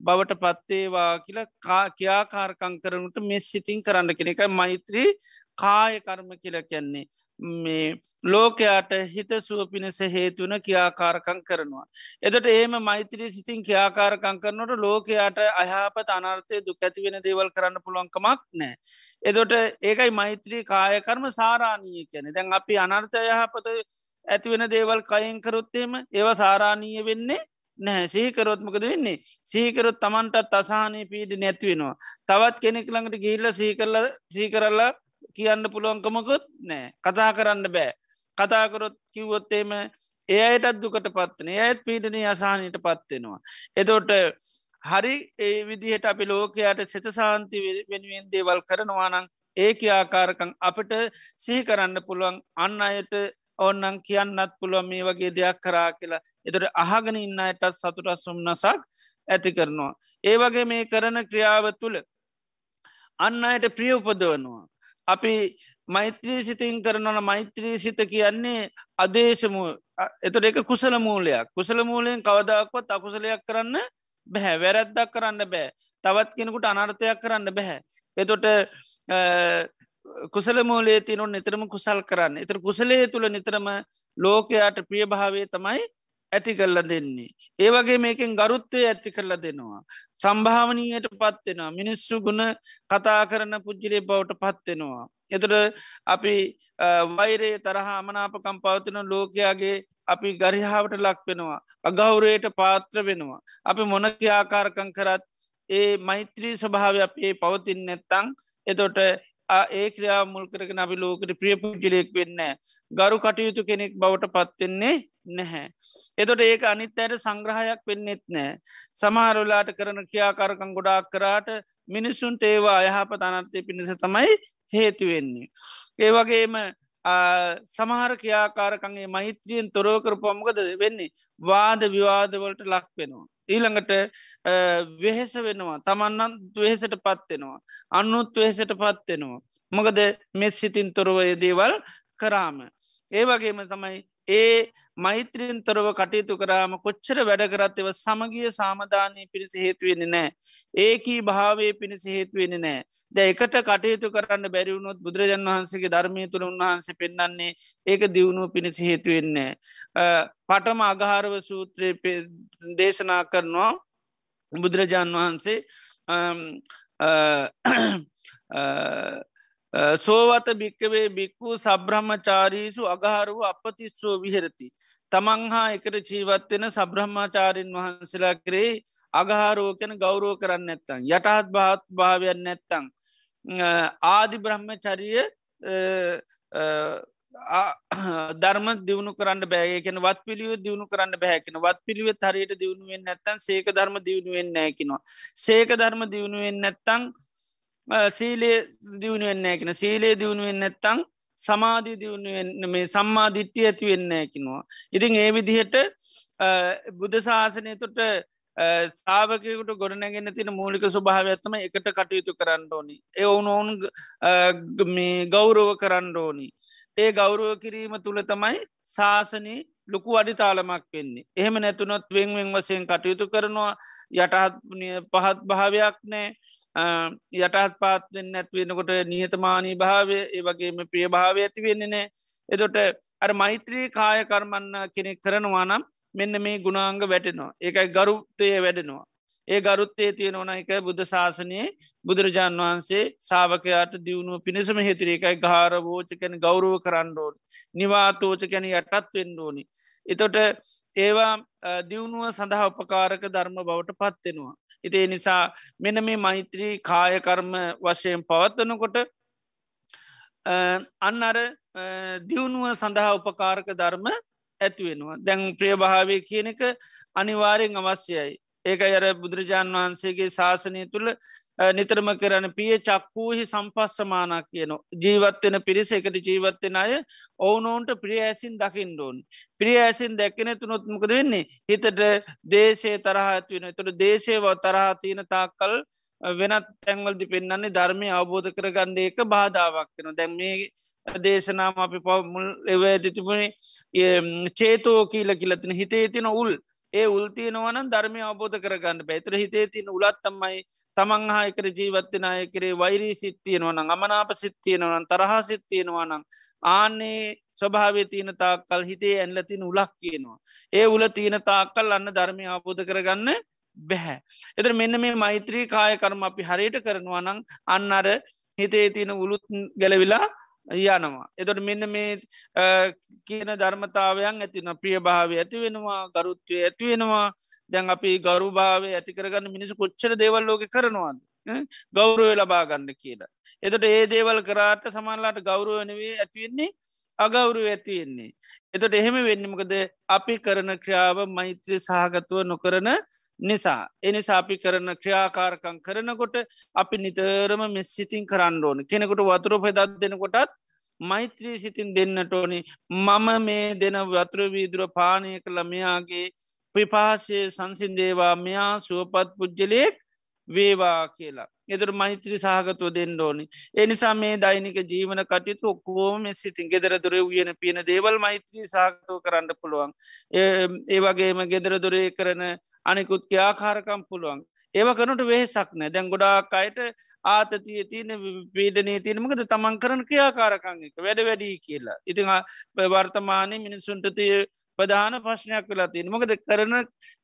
බවට පත්තේවා කියලා කියාකාරකං කරනට මෙස් සිතින් කරන්න කෙන එකයි මෛත්‍රී කාය කර්ම කියල කියන්නේ මේ ලෝකයාට හිත සුව පිණෙස හේතුවන කියාකාරකං කරනවා. එදට ඒම මෛත්‍රී සිතින් කියාකාරකං කරනට ලෝකයාට අයහපත අනර්ථය දුක් ඇති වෙන දේවල් කරන්න පුළුවන්කමක් නෑ. එදොට ඒකයි මෛත්‍රී කායකර්ම සාරාණීය කැනෙ දැන් අපි අනර්ථ යහපත ඇතිවෙන දේවල් කයින් කරොත්තේම ඒවා සාරාණීය වෙන්නේ නැහැ සීකරොත්මකද වෙන්නේ සීකරොත් තමන්ටත් අසානය පීඩ නැත්වෙනවා තවත් කෙනෙක් ළඟට ගිහිල්ල සීකරල සීකරල්ලා කියන්න පුළුවන්කමකොත් නෑ කතා කරන්න බෑ කතාකරොත් කිව්වොත්තේම ඒ අයටත් දුකට පත්වන ඒත් පීඩනය අසානයට පත්වෙනවා. එතෝට හරි ඒ විදිහට අපි ලෝකයාට සෙත සාන්ති වෙනුවෙන් දේවල් කරනවානං ඒක ආකාරකං අපට සිහි කරන්න පුළුවන් අන්න අයට ඕන්නන් කියන්නත් පුළුවන් මේ වගේ දෙයක් කරා කියලා එතට අහගෙන ඉන්න අයටත් සතුටත් සුම්නසක් ඇති කරනවා. ඒ වගේ මේ කරන ක්‍රියාව තුළ අන්න අයට ප්‍රිය උපදවනවා. අපි මෛත්‍රී සිතින් කරනවන මෛත්‍රී සිත කියන්නේ අදේශමු එතට එක කුසල මූලයක්. කුසල මූලයෙන් කවදක්වත් අකුසලයක් කරන්න බැහැ වැරැද්දක් කරන්න බෑ. තවත් කෙනෙකුට අනර්ථයක් කරන්න බැහැ. එතොට කුසල මූලේ තියනොට නිතරම කුසල් කරන්න. එතර කුසලේ තුළ නිතරම ලෝකයාට ප්‍රියභාවේ තමයි ඇති කරල දෙන්නේ. ඒවගේ මේකෙන් ගරුත්තය ඇති කරල දෙනවා. සම්භාවනීයට පත්වෙනවා මිනිස්සු ගුණ කතා කරන පුද්ජිලේ බවට පත්වෙනවා. එතට අපි වෛරේ තරහා අමනාපකම් පවතින ලෝකයාගේ අපි ගරිහාාවට ලක් වෙනවා. අගෞරයට පාත්‍ර වෙනවා. අපි මොනක ආකාරකං කරත් ඒ මෛත්‍රී ස්වභාව අපේ පවතින් නැත්තං එතොට ඒ ක්‍රියා මුල් කරගෙන අපි ලෝකට ප්‍රිය පුද්ජලයෙක් වෙන්න ගරු කටයුතු කෙනෙක් බවට පත්වෙන්නේ නැහැ. එතොට ඒක අනිත් අයට සංග්‍රහයක් වෙන්නෙත් නෑ. සමහරලාට කරන කියාකාරකං ගොඩාක් කරාට මිනිස්සුන්ට ඒවා අයහප අනර්ථය පිණිස තමයි හේතුවෙන්නේ. ඒවගේම සමහර ක්‍රියාකාරකගේ මෛත්‍රියෙන් තොරව කරපොමකද වෙන්නේ වාද විවාදවලට ලක් වෙනවා. ඊළඟට වෙහෙස වෙනවා තමන්නන් වෙහෙසට පත්වෙනවා. අන්නුත් වෙහෙසට පත්වෙනවා. මොකද මෙත් සිතින් තොරවය දේවල් කරාම. ඒ වගේම තමයි ඒ මෛත්‍රීන් තොරව කටයුතු කරාම කොච්චර වැඩකරත් එව සමගිය සාමධානය පිණිස හේතුවෙන නෑ. ඒකී භාවය පිණිස හේතුවෙන නෑ. ද එකට කටයුතු කරන්න බැරිවුණොත් බුදුරජන් වහන්සේගේ ධර්මය තුළ උන්වහන්සේ පෙන්න්නන්නේ ඒක දියුණුව පිණිස හේතුවෙන්නේ. පටම අගහාරව සූත්‍රය දේශනා කරනවා බුදුරජාණන් වහන්සේ සෝවත භික්කවේ බික්වූ සබ්‍රහ්මචාරීසු අගහරුව අපතිස්සෝ විහෙරති. තමන් හා එකට ජීවත්වෙන සබ්‍රහ්මාචාරීන් වහන්සලා කරේ අගහාරෝකැන ගෞරෝ කරන්න නැත්තං. යටහත් භාත් භාවයන් නැත්තං. ආදි බ්‍රහ්මචරිය ධර්ම දියුණු කරන්න බෑයකෙන වත් පිළිව දියුණු කරන්න බැහැකෙන වත් පිළිවෙ හරියට දියුණුවෙන් නැත්තන් සේක ධර්ම දියුණුවෙන් නෑකිනවා. සේක ධර්ම දියුණුවෙන් නැත්තං සීලේ දියුණුවෙන්නේ කෙන සීලේ දියුණුවෙන් නැත්තං සමාධී දියුණුවෙන් මේ සම්මා දිට්ටිය ඇති වෙන්න කිනවා. ඉතින් ඒ විදිහට බුද්ධ ශාසනය තුට සාාවකයකුට ගොඩනැගෙන තින මූලික ස්වභාවඇත්තම එකට කටයුතු කරන්න ඕනි. ඒ ඔවුනොවුන් මේ ගෞරව කරන්න ඕනි. ඒ ගෞරුව කිරීම තුළ තමයි ශාසනී ලොකු අඩිතාලමක් වෙන්නේ. එහෙම නැතුනොත් වෙන්වෙන් වසයෙන් කටයුතු කරනවා. යටහත් පහත් භාවයක් නෑ. යටහත් පාත්වෙන් නැත්වෙනකොට නිහතමානී භාවය ඒ වගේම ප්‍රිය භාවය ඇති වෙන්නේ නෑ. එතොට අර මෛත්‍රී කාය කර්මන්න කෙනෙක් කරනවා නම් මෙන්න මේ ගුණාංග වැටෙනවා. ඒකයි ගරුත්තය වැඩෙනවා. ඒ ගරුත්තේ තියෙන ඕන එක බුද්ධ ශාසනයේ බුදුරජාණන් වහන්සේ සාාවකයාට දියුණුව පිණිසම හිතුර එකයි ගාර වෝචකැන ගෞරුව කරන්නඩෝන් නිවාතෝච කැන යටත් වෙන්ඩෝනි. එතොට ඒවා දියුණුව සඳහා උපකාරක ධර්ම බවට පත්වෙනවා. ඉතිේ නිසා මෙන මේ මෛත්‍රී කායකර්ම වශයෙන් පවත්වනකොට අන්න අර දියුණුව සඳහා උපකාරක ධර්ම ඇතිවෙනවා දැන් ප්‍රියභාවය කියන එක අනිවාරයෙන් අවශ්‍යයි ඒක අර බුදුරජාණන් වහන්සේගේ ශාසනය තුළ නිතරම කරන පිය චක්කූහි සම්පස්සමානක් කියන ජීවත්වෙන පිරිස එකට ජීවත්වෙන අය ඔවුනෝන්ට ප්‍රිය ඇසින් දකිින්ඩෝන් ප්‍රිය ඇසින් දැක්කෙන තුනොත්මකද වෙන්නේ? හිතට දේශය තරහත්වෙන තුළ දේශයව තරහා තියෙන තාක්කල් වෙනත් තැන්වල්දි පෙන්න්නන්නේ ධර්මය අවබෝධ කරගණ්ඩ එක බාධාවක් වෙන දැන් මේ දේශනාම අපි පවමුල් එව ඇතිතිබුණේ චේතෝ කියල කියලතින හිතේ තින උල්. ඒ උල්තියනවන ධර්මය අවබෝධ කරගන්න පැතුර හිතේ තින උලත්තම්මයි තමන් හා එකර ජීවත්වනය කරේ වෛරී සිත්තියනවන අමනාප සිත්තියනවන තරහා සිත්තියෙනවනං ආන්නේ ස්වභාවය තියන තාක්කල් හිතේ ඇන්ලතින උලක් කියනවා. ඒ උල තියෙන තාක්කල් අන්න ධර්මය අවබෝධ කරගන්න බැහැ. එතර මෙන්න මේ මෛත්‍රී කාය කරම අපි හරියට කරනවා නං අන්න අර හිතේ තියෙන උළුත් ගැලවිලා යනවා. එතොට මෙන්න මේ කියන ධර්මතාවයන් ඇතින ප්‍රිය භාව ඇති වෙනවා ගරුත්වය ඇති වෙනවා දැන් අපි ගරු භාව ඇති කරගන්න මිනිසු කොච්චර දේවල් ලෝක කරනවාද. ගෞරුවය ලබා ගන්න කියලා. එතට ඒ දේවල් කරාට සමන්ලාට ගෞරුවනවේ ඇතිවෙන්නේ අගෞරුව ඇතිවෙන්නේ. එතට එහෙම වෙන්නමකද අපි කරන ක්‍රියාව මෛත්‍රී සහගතුව නොකරන නිසා. එනිසා අපි කරන ක්‍රියාකාරකං කරනකොට අපි නිතරම මෙ සිතින් කරන්න ඕන. කෙනෙකුට වතුර පෙදත් දෙනකොටත් මෛත්‍රී සිතින් දෙන්නට ඕනි. මම මේ දෙන වතුර වීදුර පානය කළ. මෙයාගේ පිපාසය සංසින්දේවා මෙයා සුවපත් පුද්ජලයෙක් වේවා කියලා. එතුර මෛත්‍රී සහගතුව දෙන්න ඕනි. එනිසා මේ දෛනික ජීවන කටයුතු ඔක්කෝම සිතින් ගෙදර දුර වයන පියන දේවල් මෛත්‍රී සාගතව කරන්න පුළුවන්. ඒ වගේම ගෙදර දුරේ කරන අනිකුත් ක්‍යාකාරකම් පුළුවන්. ඒව කනට වෙහෙසක් නෑ දැන් ගොඩාක් අයට ආතතිය තියන පීඩනය තියනමකද තමන් කරන ක්‍රියාකාරකං එක වැඩ වැඩී කියලා. ඉතිං වර්තමානය මිනිස්සුන්ටතිය ප්‍රධාන ප්‍රශ්නයක් වෙලා තියන මොකද කරන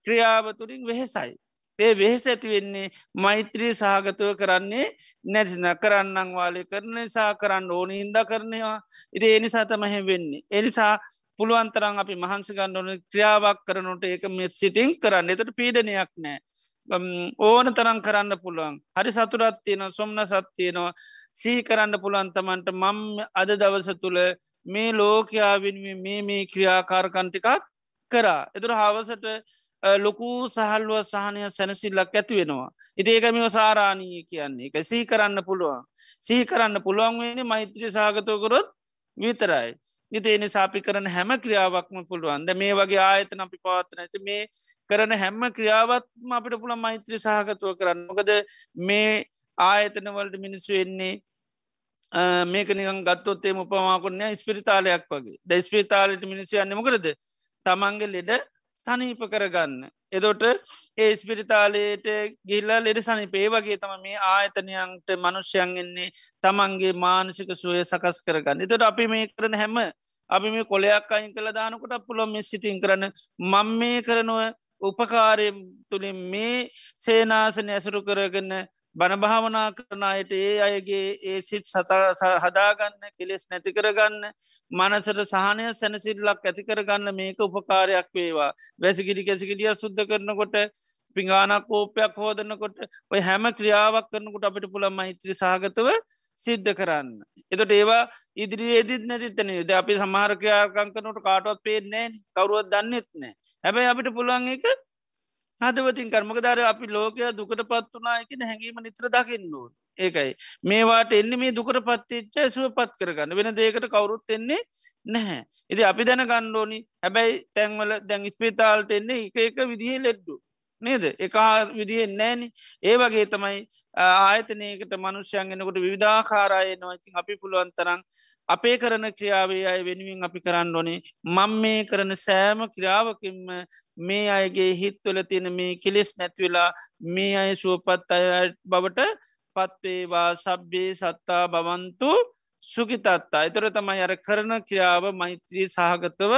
ක්‍රියාවතුරින් වෙහෙසයි. ඒ වෙහෙස ඇති වෙන්නේ මෛත්‍රී සහගතව කරන්නේ නැතින කරන්නන් වාලය කරන නිසා කරන්න ඕන ඉන්ද කරනවා ඉති එනිසා තමහෙ වෙන්නේ. එනිසා පුළුවන්තරන් අපි මහන්සගන්න ඕන ක්‍රියාවක් කරනට ඒක මෙත් සිටිං කරන්න. එතට පීඩනයක් නෑ. ඕන තරන් කරන්න පුළුවන්. හරි සතුරත් තියෙන සොම්න සත්තියනවා සී කරන්න පුළුවන්තමන්ට මං අද දවස තුළ මේ ලෝකයාවින් මේ මේ ක්‍රියාකාරකන්ටිකක් කරා. එතුර හවසට ලොකු සහල්ුව සහනය සැනසිල්ලක් ඇති වෙනවා. ඉතිඒකමිව සාරාණී කියන්නේ එක සිහි කරන්න පුළුවන්. සිහි කරන්න පුළුවන් වෙන මෛත්‍රී සාගතයකොරොත් විතරයි. ඉතිේනි සාපි කරන හැම ක්‍රියාවක්ම පුළුවන්ද මේ වගේ ආයතන අපි පාතනට මේ කරන හැම්ම ක්‍රියාවත්ම අපිට පුළ මෛත්‍රී සහගතුව කරන්න මොකද මේ ආයතනවලට මිනිස්සු එන්නේ මේක නිගන් ගත්තොත්තේ උපමාකොන්න ස්පිරිතාලයක් වගේ ද ස්පිරිතාලට මිනිස්සු යන්නමකරද තමන්ගේ ලෙඩ සනීප කරගන්න. එදොට ඒ ස්පිරිතාලයට ගිල්ලා ලෙඩ සනිපේ වගේ තම මේ ආයතනයන්ට මනුෂ්‍යයන් එන්නේ තමන්ගේ මානසික සුවය සකස් කරගන්න. එතට අපි මේ කරන හැම අපි මේ කොලයක් අයින් කළ දානකොට පුළොම මෙ සිටින් කරන මං මේ කරනුව උපකාරය තුළින් මේ සේනාසන ඇසුරු කරගන්න බණභාවනා කරනයට ඒ අයගේ ඒ සිත් හදාගන්න කෙලෙස් නැති කරගන්න මනසට සහනය සැනසිල්ලක් ඇති කරගන්න මේක උපකාරයක් වේවා. වැසිකිරි කැසිකිටිය සුද්ධ කරනකොට පිංගානක් කෝපයක් හෝදනකොට ඔය හැම ක්‍රියාවක් කරනකොට අපිට පුළ මෛත්‍රී සහගතව සිද්ධ කරන්න. එතට ඒවා ඉදිරි ඒදිත් නැතිත්තන යුද අපි සමහර ක්‍රියාකංකනට කාටවත් පේෙන්නේ කවරුවත් දන්නෙත් නෑ හැබැයි අපිට පුළුවන් එක හදවතින් කර්මක දර අපි ලෝකයා දුකට පත් වනායකන හැඟීම නිත්‍ර දකින්නුවන් ඒකයි. මේවාට එන්න මේ දුකට පත්තිච්ච සුව පත් කරගන්න. වෙන දේකට කවුරුත් එන්නේ නැහැ. ඉති අපි දැන ගණ්ඩෝනි හැබැයි තැන්වල දැන් ස්පිතාල්ට එන්නේ එක එක විදිහ ලෙඩ්ඩු. නේද? එකා විදිහෙන් නෑන ඒ වගේ තමයි ආයතනයකට මනුෂ්‍යයන්ගෙනකොට විධාකාරය නොවතින් අපි පුළුවන් තරම් අපේ කරන ක්‍රියාවේ අය වෙනුවෙන් අපි කරන්න ඕනේ. මං මේ කරන සෑම ක්‍රියාවකින්ම මේ අයගේ හිත්වල තියෙන මේ කෙලෙස් නැත්වෙලා මේ අය සුවපත් අය බවට පත්වේවා සබ්බේ සත්තා බවන්තු සුකිතත්තා එතර තමයි අර කරන ක්‍රියාව මෛත්‍රී සහගතව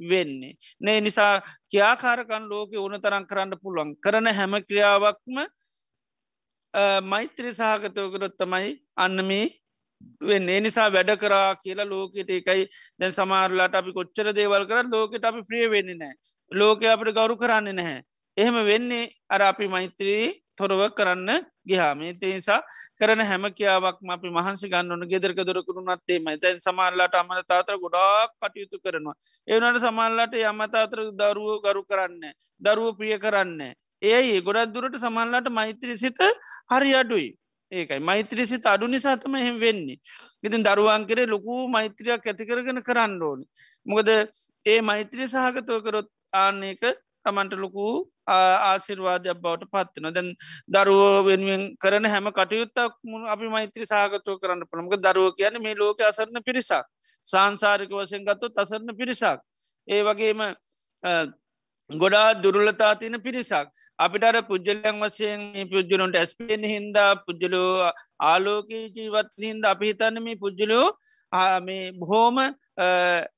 වෙන්නේ. නේ නිසා කියාකාරකන් ලෝක ඕන තරන් කරන්න පුළුවන්. කරන හැම ක්‍රියාවක්ම මෛත්‍රී සහගතවකරොත් තමයි අන්න මේ වෙන්නේ නිසා වැඩ කරා කියලා ලෝකෙට එකයි දැන් සමාරලාට අපි කොච්චර දේවල් කර ලෝකට අපි ප්‍රිය වෙන්නේ නෑ ලෝක අපට ගෞරු කරන්න නැහැ. එහෙම වෙන්නේ අර අපි මෛත්‍රී තොරව කරන්න ගිහාමේ තේනිසා කරන හැම කියාවක්ම අපි මහන්සි ගන්නන ගෙදරක දොරකුණු නත්තේමයි තැන් සමාල්ලාට අමල තාතර ගොඩාක් කටයුතු කරනවා. ඒවනට සමල්ලාට යමතාතර දරුවෝ ගරු කරන්න. දරුව ප්‍රිය කරන්න. ඒයි ගොඩත් දුරට සමල්ලාට මෛත්‍රී සිත හරි අඩුයි. ඒකයි. මෛත්‍රසිත අඩු නිසාතම එහෙම වෙන්නේ. ඉතින් දරුවන් කරේ ලොකු මෛත්‍රයක් ඇතිකරගෙන කරන්න ඕනි. මොකද ඒ මෛත්‍රී සහගතව කරොත් ආන්නේක තමන්ට ලොකු ආශිර්වාදයක් බවට පත්වන දැන් දරුවෝ වෙනුවෙන් කරන හැම කටයුත්තක් අපි මෛත්‍රී සාගතව කරන්න පළමක දරුව කියන මේ ලෝක අසරණ පිරිසක්. සංසාරික වසයෙන් ගත්තු අසරණ පිරිසක්. ඒ වගේම ගොඩා දුරලතා තියන පිරිසක්. අපිට පුද්ජලයන් වසයෙන් පුද්ජලොන්ට ඇස්පේන හින්දා පුද්ජලෝ ආලෝකී ජීවත් හින්ද අපි හිතන්න මේ පුද්ජලෝ මේ බොහෝම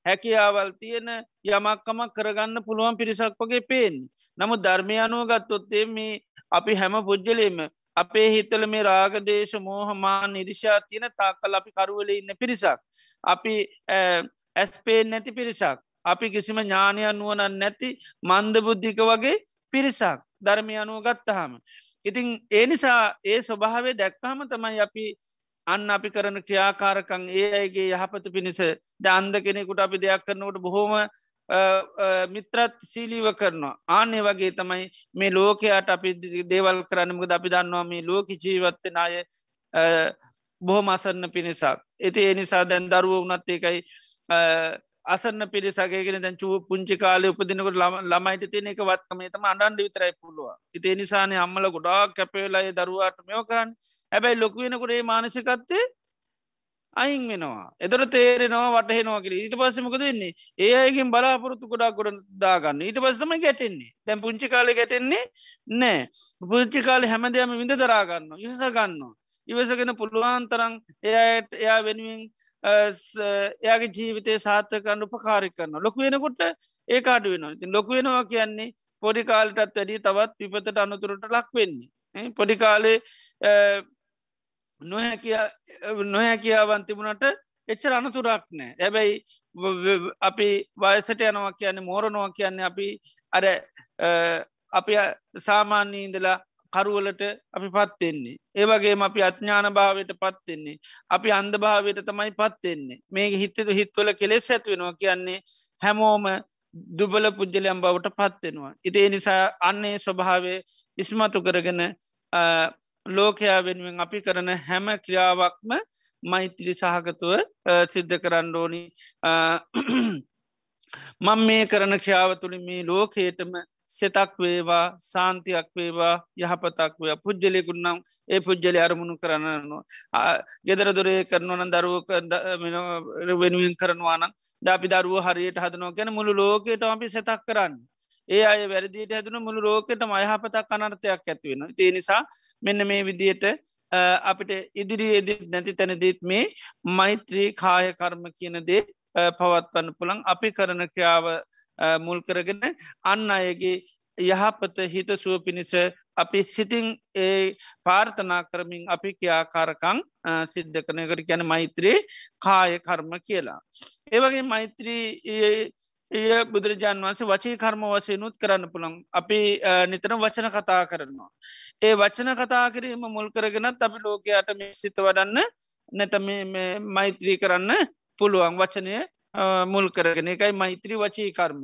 හැකියාවල් තියෙන යමක්කමක් කරගන්න පුළුවන් පිරිසක් වගේ පේෙන් නමු ධර්මය අනුව ගත්තොත්තේ මේ අපි හැම පුද්ජලේම අපේ හිතල මේ රාගදේශ මෝහමා නිරිෂා තියෙන තාකල් අපි කරුවල ඉන්න පිරිසක්. අපි ඇස්පේෙන් නැති පිරිසක්. අපි කිසිම ඥානය නුවනන් නැති මන්ද බුද්ධික වගේ පිරිසක් ධර්මය අනුව ගත්තහම. ඉතිං ඒ නිසා ඒ ස්වභාවේ දැක්කාම තමයි අපි අන්න අපි කරන ක්‍රියාකාරකං ඒ අයගේ යහපත පිණිස දන්ද කෙනෙකුට අපි දෙයක් කරනකට බොහෝම මිත්‍රත් සීලීව කරනවා ආනේ වගේ තමයි මේ ලෝකයාට අපි දේවල් කරන්නමක අපි දන්නවා මේ ලෝක ජීවත්තෙන අය බොහොම අසන්න පිණිසක්. ඇති ඒ නිසා දැන් දරුව වනත් ඒකයි අසන්න පිරිසගේගෙන දැන් චූ පුංචි කාලය උපදිනකට ළමයිට තියෙන එක වත්කමේතම අඩන්ඩ විතරයි පුළුව ඉති නිසාන අම්මල ගොඩා කැපේලායි දරුවාට මෙෝ කරන්න. හැබැයි ලොකුවෙනකොට ඒ මානසිකත්තේ අයින් වෙනවා. එදර තේරෙනවා වටහෙනවා කිර ඊට පස්සමකද වෙන්නේ? ඒ අයකින් බලාපොරොත්තු ගොඩා ගොඩ දාගන්න. ඊට පස්සම ගැටෙන්නේ. තැන් පුංචි කාලය ගැටෙන්නේ නෑ පුංචි කාලය හැමදයම විඳ දරාගන්න ඉස ගන්නවා. ඉවසගෙන පුළුවන් තරන් එයට එයා වෙනුවෙන් එයාගේ ජීවිතය සාත්තකන්න උපකාරි කරන්න ලොකු වෙනකොට ඒ කාඩු වෙනවා. ඉතින් ලොකු වෙනවා කියන්නේ පොඩි කාල්ටත් වැඩි තවත් විපතට අනතුරට ලක් වෙන්නේ. පොඩි කාලේ නොහැ කියාවන් තිබුණට එච්චර අනතුරක් නෑ. ඇබැයි අපි වයසට යනවා කියන්නේ මෝරනවා කියන්නේ අපි අර අපි සාමාන්‍යීඉදලා කරුවලට අපි පත්වෙන්නේ. ඒවගේම අපි අඥ්ඥාන භාවයට පත්වෙන්නේ. අපි අන්ද භාවයට තමයි පත්වෙන්නේ. මේ හිත්තතු හිත්වල කෙලෙස් ඇත්වෙනවා කියන්නේ හැමෝම දුබල පුද්ජලයම් බවට පත්වෙනවා. ඉතිේ නිසා අන්නේ ස්වභාවය ඉස්මතු කරගෙන ලෝකයා වෙනුවෙන් අපි කරන හැම ක්‍රියාවක්ම මෛත්‍රී සහගතුව සිද්ධ කරන්න ඕනි මං මේ කරන ක්‍රියාව තුළින් මේ ලෝකේටම සෙතක් වේවා සාන්තියක් වේවා යහපතක් වය පුද්ජලෙකුන්නම් ඒ පුද්ජලි අරමුණු කරන්නනවා ගෙදර දොරේ කරනවන දරුවක වෙනුවෙන් කරනවානම් දාපි දරුව හරියට හදනෝ ගැන මුළු ලෝකයට අපි සෙතක් කරන්න. ඒ අය වැරදිට හැදුන මුළු රෝකට මයහපතක් අනර්ථයක් ඇතිවෙන තිය නිසා මෙන්න මේ විදියට අපිට ඉදිරි එදිත් නැති තැනදීත් මේ මෛත්‍රී කාය කර්ම කියනදේ පවත්වන්න පුළන් අපි කරන ක්‍රියාව මුල් කරගෙන අන්න අයගේ යහපත හිත සුව පිණිස අපි සිතින් ඒ පාර්ථනා කරමින් අපි ක්‍යාකාරකං සිද්ධ කනකට ගැන මෛත්‍රී කාය කර්ම කියලා. ඒවගේ මෛත්‍රී එය බුදුරජාන් වන්සේ වචී කර්ම වසයනුත් කරන්න පුළන් අපි නිතර වචන කතා කරනවා. ඒ වචන කතා කිරීම මුල් කරගෙනත් අපි ලෝකයාට මේ සිත වඩන්න නැත මෛත්‍රී කරන්න පුළුවන් වචනය මුල් කරගෙන එකයි මෛත්‍රී වචී කර්ම.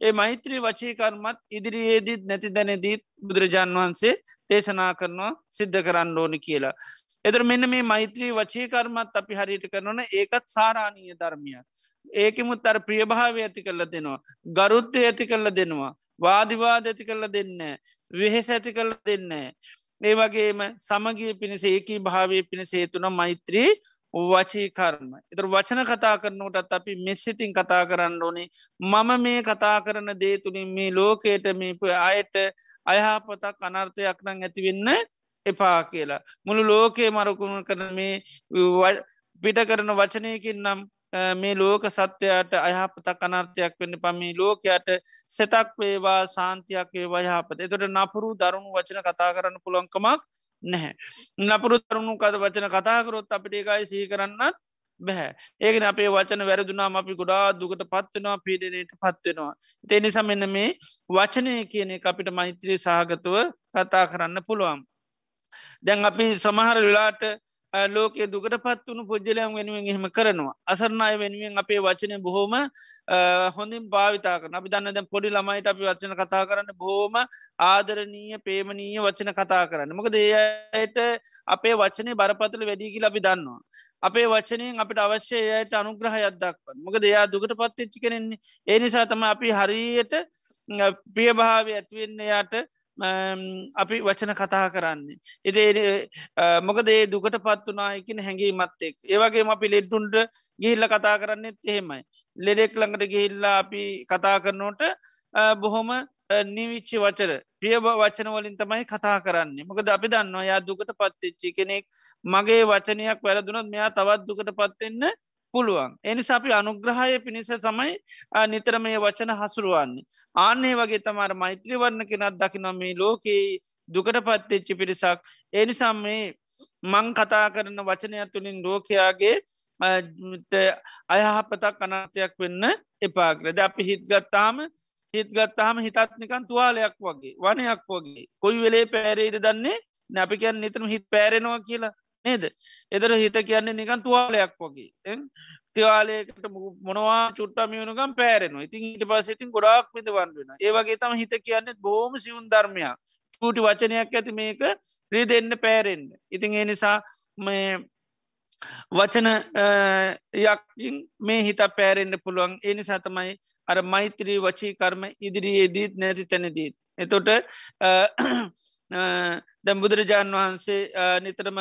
ඒ මෛත්‍රී වචී කර්මත් ඉදිරියේදීත් නැති දැනදීත් බුදුරජාන් වහන්සේ දේශනා කරනවා සිද්ධ කරන්න ඕනි කියලා. එදර මෙන්න මේ මෛත්‍රී වචී කර්මත් අපි හරිට කරනන ඒකත් සාරාණීය ධර්මිය. ඒකෙමුත් අර ප්‍රියභාව ඇති කරල දෙනවා. ගරුත්තය ඇති කරල දෙනවා. වාදිවාද ඇති කරල දෙන්න. වෙහෙස ඇති කරල දෙන්න. ඒ වගේම සමගිය පිණිස ඒකී භාවය පිණිස හේතුන මෛත්‍රී වචී කර්ම. එතර වචන කතා කරනටත් අපි මෙස්සිතින් කතා කරන්න ඕනේ මම මේ කතා කරන දේ තුළින් මේ ලෝකයට මේප අයට අයහපතක් අනර්ථයක් නං ඇතිවෙන්න එපා කියලා. මුළු ලෝකයේ මරකුණු කරන මේ පිට කරන වචනයකින් නම් මේ ලෝක සත්වයට අයහපතක් අනර්ථයක් වෙන්න පමි ලෝකයට සෙතක් වේවා සාන්තියක් වේවා යහපත එතට නපුරු දරුණු වචන කතා කරන්න පුළොන්කමක් නැහැ. නපුරු තරුණු කද වචන කතාකරොත් අපිට ඒකයි සහි කරන්නත් බැහැ ඒගෙන අපේ වචන වැරදුනා අපි ගොඩා දුකට පත්වෙනවා පීඩනයට පත්වෙනවා. තේනි සමන්න මේ වචනය කියන අපිට මෛත්‍රී සහගතුව කතා කරන්න පුළුවන්. දැන් අපි සමහර වෙලාට ලෝකයේ දුකට පත් වුණු පුද්ජලයන් වෙනුවෙන් එහෙම කරනවා. අසරණය වෙනුවෙන් අපේ වචනය බොහෝම හොඳින් භාවිතාක අපි දන්න දැ පොඩි ළමයිට අපි වචන කතා කරන්න බොහෝම ආදරනීය පේමනීය වචන කතා කරන්න. මොකද ඒයට අපේ වචනය බරපතල වැඩිගි ලබි දන්නවා. අපේ වචනයෙන් අපිට අවශ්‍යයට අනුග්‍රහයක් දක්ව මොක දෙයා දුකට පත්තිච්චි කෙනෙන්නේ ඒ නිසා තම අපි හරියට ප්‍රියභාව ඇත්වෙන්න යාට අපි වචන කතා කරන්නේ. එති මොකද ඒ දුකට පත් වනායකින හැඟී මත්තෙක් ඒවගේ අපි ලෙඩ්ටුන්ට ගිහිල්ල කතා කරන්නෙත් එහෙමයි. ලෙඩෙක් ළඟට ගිහිල්ලා අපි කතා කරනෝට බොහොම නිවිච්චි වචර ප්‍රිය වචන වලින් තමයි කතා කරන්නේ මොකද අපි දන්නවා යා දුකට පත්තිච්චි කෙනෙක් මගේ වචනයක් වැරදුනත් මෙයා තවත් දුකට පත්වෙන්න පුළුවන්. එනිසා අපි අනුග්‍රහය පිණිස සමයි නිතර මේ වචන හසුරුවන්නේ. ආන්නේ වගේ තමර මෛත්‍රී වන්න කෙනත් දකිනො මේ ලෝකයේ දුකට පත්තෙච්චි පිරිසක්. එනිසම් මේ මං කතා කරන වචනය තුළින් ලෝකයාගේ අයහපතක් අනාතයක් වෙන්න එපාක්‍රද අපි හිත්ගත්තාම හිත්ගත්තාම හිතත්නිකන් තුවාලයක් වගේ වනයක් වගේ කොයි වෙලේ පැරේද දන්නේ නැපිකැන් නිතරම හිත් පැරෙනවා කියලා නේද? එදර හිත කියන්නේ නිකන් තුවාලයක් වගේ. තිවාලයකට මොනවා චුට්ටමියනුගම් පැරෙනවා. ඉතින් ඊට පස ඉතින් ගොඩක් විද වන්වෙන ඒවගේ තම හිත කියන්නේ බෝම සිවුන් ධර්මයක්. චූටි වචනයක් ඇති මේක ්‍රී දෙන්න පෑරෙන්න්න ඉතින් ඒ නිසා මේ වචන යකින් මේ හිත පෑරෙන්න්න පුළුවන්. ඒ නිසා තමයි අර මෛත්‍රී වචී කර්ම ඉදිරියේදීත් නැති තැනදීත්. එතොට දැම් බුදුරජාණන් වහන්සේ නිතරම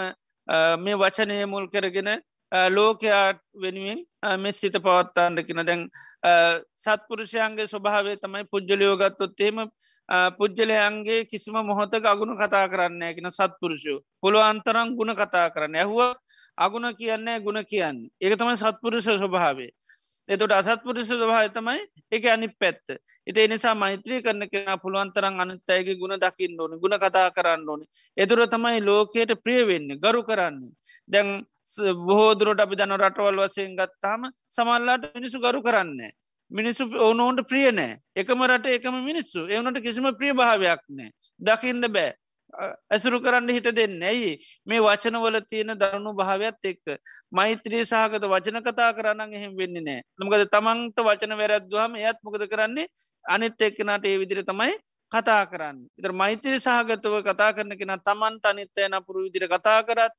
මේ වචනය මුල් කරගෙන ලෝකයාට වෙනුවෙන් මෙත් සිත පවත්තාන්නකින දැන් සත්පුරුෂයන්ගේ ස්වභාවේ තමයි පුද්ජලයෝගත්තොත්තේම පුද්ජලයන්ගේ කිසිම මොහොතක අගුණ කතා කරන්න කියෙන සත්පුරුෂයෝ. පොළො අන්තරං ගුණ කතා කරන්න ඇහුව අගුණ කියන්නේ ගුණ කියන්න. ඒක තමයි සත්පුරුෂ ස්වභාවේ එතුට අසත්පුරිස ස්වභාය තමයි එක අනි පැත්ත. එති නිසා මෛත්‍රී කරන කෙන පුළුවන්තරන් අනත්තයගේ ගුණ දකින්න ඕන ගුණ කතා කරන්න ඕන. එතුර තමයි ලෝකයට ප්‍රියවෙන්න ගරු කරන්නේ. දැන් බොහෝදුරට අපි දන රටවල් වසයෙන් ගත්තාම සමල්ලාට මිනිසු ගරු කරන්නේ මිනිස්සු ඕනෝන්ට ප්‍රිය නෑ එකම රට එකම මිනිස්සු. එවනට කිසිම ප්‍රිය භාවයක් නෑ දකින්න බෑ. ඇසුරු කරන්න හිත දෙන්න ඇයි මේ වචනවල තියෙන දරුණු භාවයක් එක්ක මෛත්‍රී සහකත වචන කතා කරන්න එහෙම වෙන්න නෑ නමකද තමන්ට වචන වැරැද්වාම එයත් මොකද කරන්නේ? අනිත් එක්කනට ඒ විදිර තමයි කතා කරන්න. ඉතර මෛත්‍රී සහගතව කතා කරන කෙන තමන්ට අනිත්තය නපුරු විදිර කතා කරත්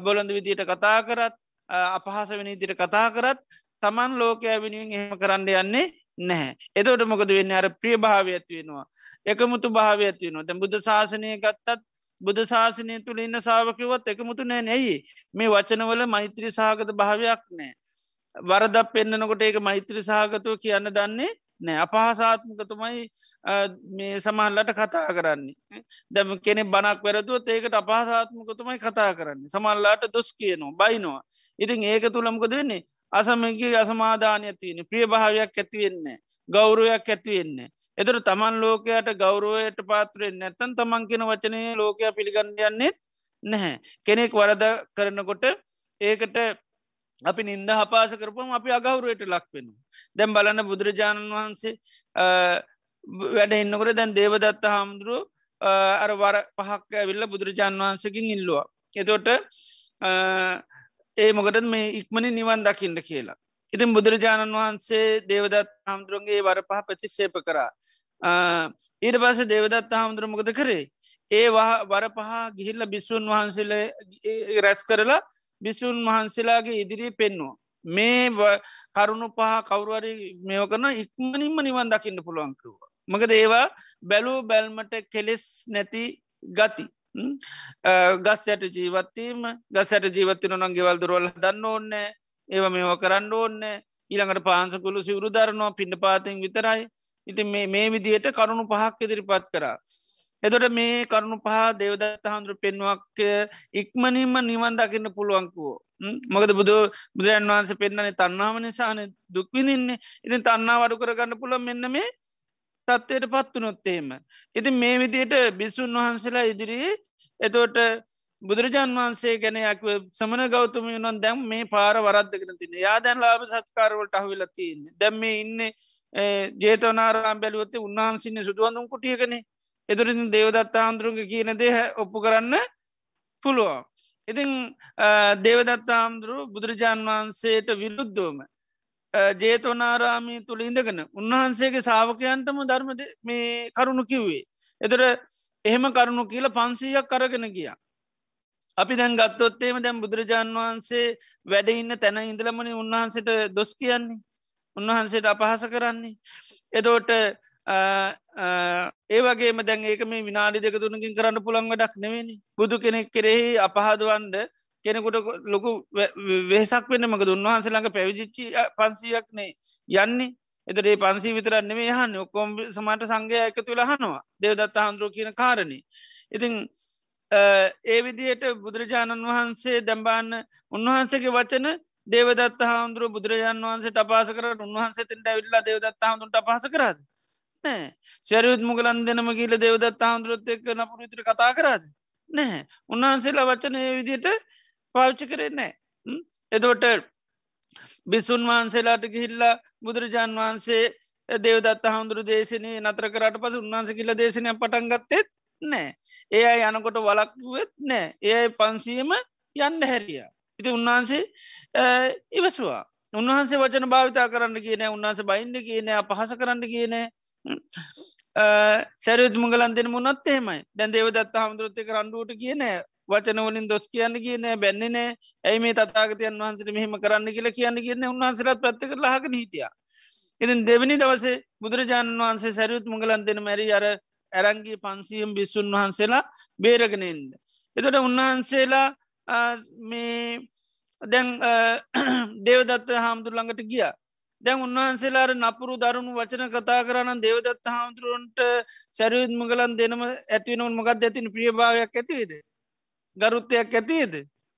බොලඳ විදියට කතා කරත් අපහස වෙන ඉදිර කතා කරත් තමන් ලෝකය වෙනුවෙන් එහෙම කරන්න යන්නේ නැහැ. එතවට මොකද වෙන්න? අර ප්‍රිය භාව ඇත්වෙනවා එකමුතු භාව ඇත්වෙනවා දැ බුද්ධ ශාසනය ගත්තත් බුද්ධ ශාසනය තුළ ඉන්න සාාවකිවත් එකමුතු නෑ. නැයි මේ වචනවල මෛත්‍රී සහගත භාවයක් නෑ වරදක් පෙන්න්නනකොට ඒක මෛත්‍රී සහගතව කියන්න දන්නේ නෑ අපහසාත්මකතුමයි මේ සමහල්ලට කතා කරන්නේ. දැම කෙනෙ බනක් වැරදුවත් ඒකට අපහසාත්මකතුමයි කතා කරන්නේ. සමල්ලාට දොස් කියනවා බයිනවා. ඉතින් ඒක තුළමකද වෙන්නේ? අසමගේ අසමාධානය තියෙන. ප්‍රිය භාවයක් ඇතිවෙන්නේ ගෞරුවයක් ඇතිවෙන්නේ එතර තමන් ලෝකයට ගෞරුවයට පාත්‍රයෙන් නැත්තන් තමන් කෙන වචනය ලෝකයා පිළිගන්නයන්නෙත් නැහැ. කෙනෙක් වරද කරනකොට ඒකට අපි නින්ද හපාස කරපුම අපි අගෞරුවයට ලක් වෙනු දැම් බලන්න බුදුරජාණන් වහන්සේ වැඩ එන්නකොට දැන් දේවදත්ත හාමුදුරුව අර වර පහක් ඇවිල්ල බුදුරජාණන් වහන්සකින් ඉල්ලවා. එතොට ඒ මොකටත් මේ ඉක්මනි නිවන් දකින්න කියලා. ඉතින් බුදුරජාණන් වහන්සේ දේවදත් හාමුදුරුවන්ගේ වර පහ ප්‍රතිශේප කරා. ඊට පස දේවදත් හාමුදුරුව මොකද කරේ. ඒ වර පහ ගිහිල්ල බිස්සුන් වහන්සේල රැස් කරලා බිසුන් වහන්සේලාගේ ඉදිරී පෙන්නවා. මේ කරුණු පහ කවරුවරි මෙෝ කරන ඉක්මනින්ම නිවන් දකින්න පුළුවන්කරුව. මකද ඒවා බැලූ බැල්මට කෙලෙස් නැති ගති. ගස්යට ජීවත්තීම ගසට ජීවත්තින නංගෙවල් දුරවල් දන්න ඕන්නෑ ඒව මේව කරන්න ඕන්නෑ ඊළඟට පාන්සකුළු සිවරු දරනවා පිඩ පාතිෙන් විතරයි ඉති මේ විදියට කරුණු පහක් ඉදිරිපත් කරා. එතොට මේ කරුණු පහ දෙවදත්ත හඳුරු පෙන්වක් ඉක්මනින්ම නිවන් දකින්න පුළුවන්කුවෝ. මොකද බුදු බුදුරන් වහන්ස පෙන්න්නනේ තන්නාම නිසාන දුක්විනින්නේ ඉතින් තන්නා වඩු කරගන්න පුළ මෙන්න මේ තත්වයට පත්වනොත්තේම. ඉතින් මේ විදියට බිස්සුන් වහන්සේලා ඉදිරියේ එතෝට බුදුරජාන් වහන්සේ ගැනයක් සමන ගෞතම වනන් දැම් මේ පාර වරද්දගෙන තින යා දැන් ලාබ සත්කාරවලට අහවිල තියන්න දැම් මේ ඉන්න ජේතවනාරම් බැලුවත්තේ උන්වහන්සින්න සුදුවන්දුම් කුටියකන එතුරින් දේවදත්තා හාමුදුරුග කියන දේ ඔප්පු කරන්න පුළුවන්. ඉතිං දේවදත්තා හාමුදුරු බුදුරජාන් වහන්සේට විරුද්ධෝම ජේතවනාරාමී තුළ ඉඳගෙන උන්වහන්සේගේ සාාවකයන්ටම ධර්මද මේ කරුණු කිව්වේ. එතර එහෙම කරුණු කියල පන්සීයක් කරගෙන ගිය. අපි දැන් ගත්තොත්තේම දැම් බුදුරජාණන් වහන්සේ වැඩ ඉන්න තැන ඉඳලමනි උන්වහන්සට දොස් කියන්නේ උන්වහන්සේට අපහස කරන්නේ. එතෝට ඒවගේම දැන් ඒක මේ විනාඩි දෙක තුනකින් කරන්න පුළන් වැඩක් නෙවෙනි බුදු කෙනෙක් කෙරෙහි අපහදවන්ඩ කෙනෙකුට ලොකු වෙහසක් වෙන මක උන්වහන්සේ ළඟ පැවිදිච්චි පන්සියක් නේ යන්නේ එතරේ පන්සී විතරන්න මේ හන්න ඔක්කොම් සමට සංගය එක තුළ හනවා දෙවදත්ත හාන්දුරුව කියන කාරණය. ඉතිං ඒ විදියට බුදුරජාණන් වහන්සේ දැම්බාන්න උන්වහන්සේගේ වචන දේවදත්ත හාමුදුරුව බුදුරජාන් වහන්සේ අපාස කර උන්වහන්සේ තිට ඇවිල්ලා දෙවදත්ත හාමුදුට පහස කරාද? නෑ සැරයුත් මුගලන් දෙනම කියල දෙවදත්ත හාමුදුරුවත් එක්ක නපුර විතර කතා කරාද? නැහැ. උන්වහන්සේලා වචනය විදියට පාවිච්චි කරෙන්නේ එතවට බිස්සුන් වහන්සේලාට ගිහිල්ලා බුදුරජාන් වහන්සේ දේවදත් හාමුදුරු දේශනය නතර කරට පස උන්වහන්ස කියල දේශනය පටන්ගත්තෙත් නෑ. ඒ අයි යනකොට වලක්ුවත් නෑ. ඒ පන්සියම යන්න හැරිය. ඉති උන්වහන්සේ ඉවසවා. උන්වහන්සේ වචන භාවිතා කරන්න කියන උන්වහන්ස බයින්ඩ කියන පහස කරන්න කියන සැරයුත් මුගලන් දෙන මුණත් එහෙමයි. දැන් දේවදත් හාමුදුරත්තක රන්ඩුවට කියන වචනවලින් දොස් කියන්න කියන බැන්නේනෑ ඇයි මේ තතාගතයන් වහන්සට මෙහෙම කරන්න කියලා කියන්න කියන්න උන්වහන්සලත් පැත්ත කර ලහක හිටිය. ඉතින් දෙවනි දවසේ බුදුරජාණන් වහන්සේ සැරියුත් මුගලන් දෙන මැරි අර ඇරංගේ පන්සියම් බිස්සුන් වහන්සේලා බේරගෙනෙන්ද. එතොට උන්වහන්සේලා මේ දැන් දේවදත්ත හාමුදුරළඟට ගිය දැන් උන්වහන්සේලාට නපුරු දරුණු වචන කතා කරන්න දේවදත්ත හාමුදුරුවන්ට සැරයුත් මුගලන් දෙනම ඇතිවනවන් මොකක්ද ඇතින ප්‍රියභාවයක් ඇතිවේද ගරුත්තයක් ඇතිේද?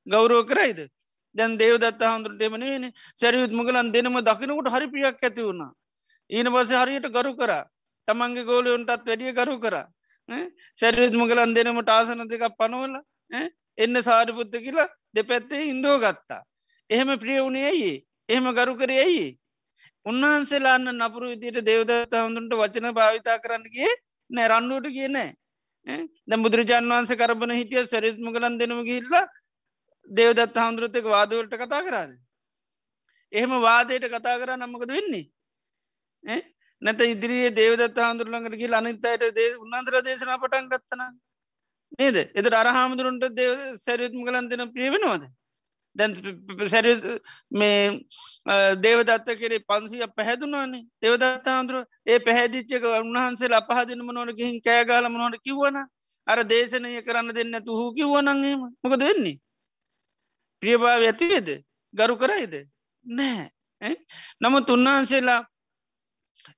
ගෞරෝ කරයිද? දැන් දේවදත්ත හාමුදුරට එමනේන සැරියුත් මුගලන් දෙනම දකිනකට හරි පියක් ඇති වුණා. ඊන පස හරියට ගරු කර. තමන්ගේ ගෝලයොන්ටත් වැඩිය ගරු කර. සැරියුත් මුගලන් දෙනමට ආසන දෙකක් පනවල එන්න සාරිපුත්ත කියලා දෙපැත්තේ ඉන්දෝ ගත්තා. එහෙම ප්‍රිය වුණේ ඇයි? එහෙම ගරු කර ඇයි? උන්වහන්සේලාන්න නපුරු විදියට දේවදත්ත හඳුන්ට වචන භාවිතා කරන්නගේ නෑ රන්නුවට කියනෑ ද බුදුරජාන් වන්ස කරබන හිටිය සැරිත්ම කලන් දෙනම ගිල්ල දේවදත් හාමුදුරත්තක වාදවලට කතා කරාද. එහෙම වාදයට කතා කර නම්මකද වෙන්නේ. නැත ඉදිරියේ දේවදත් හාමුදුරළඟට ගිල් අනිත්තයට දේ උන්නන්තර දේශනා පටන් ගත්තන නේද එත අරහාමුදුරන්ට දේව සැරියුත්ම කලන් දෙන ප්‍රියවෙනවාද දැන් සැර මේ දේවදත්ත කෙරේ පන්සිය පැහැදුනානේ දෙවදත්ත හාමුදුරුව ඒ පැහැදිච්චක උන්වහන්සේ අපහදිනම නොට ගිහින් කෑගාලම නොට කිව්වන අර දේශනය කරන්න දෙන්න තුහු කිව්වනන්ගේම මොකද වෙන්නේ? ප්‍රියභාව ඇතිවේද ගරු කරයිද? නෑ නමුත් උන්වහන්සේලා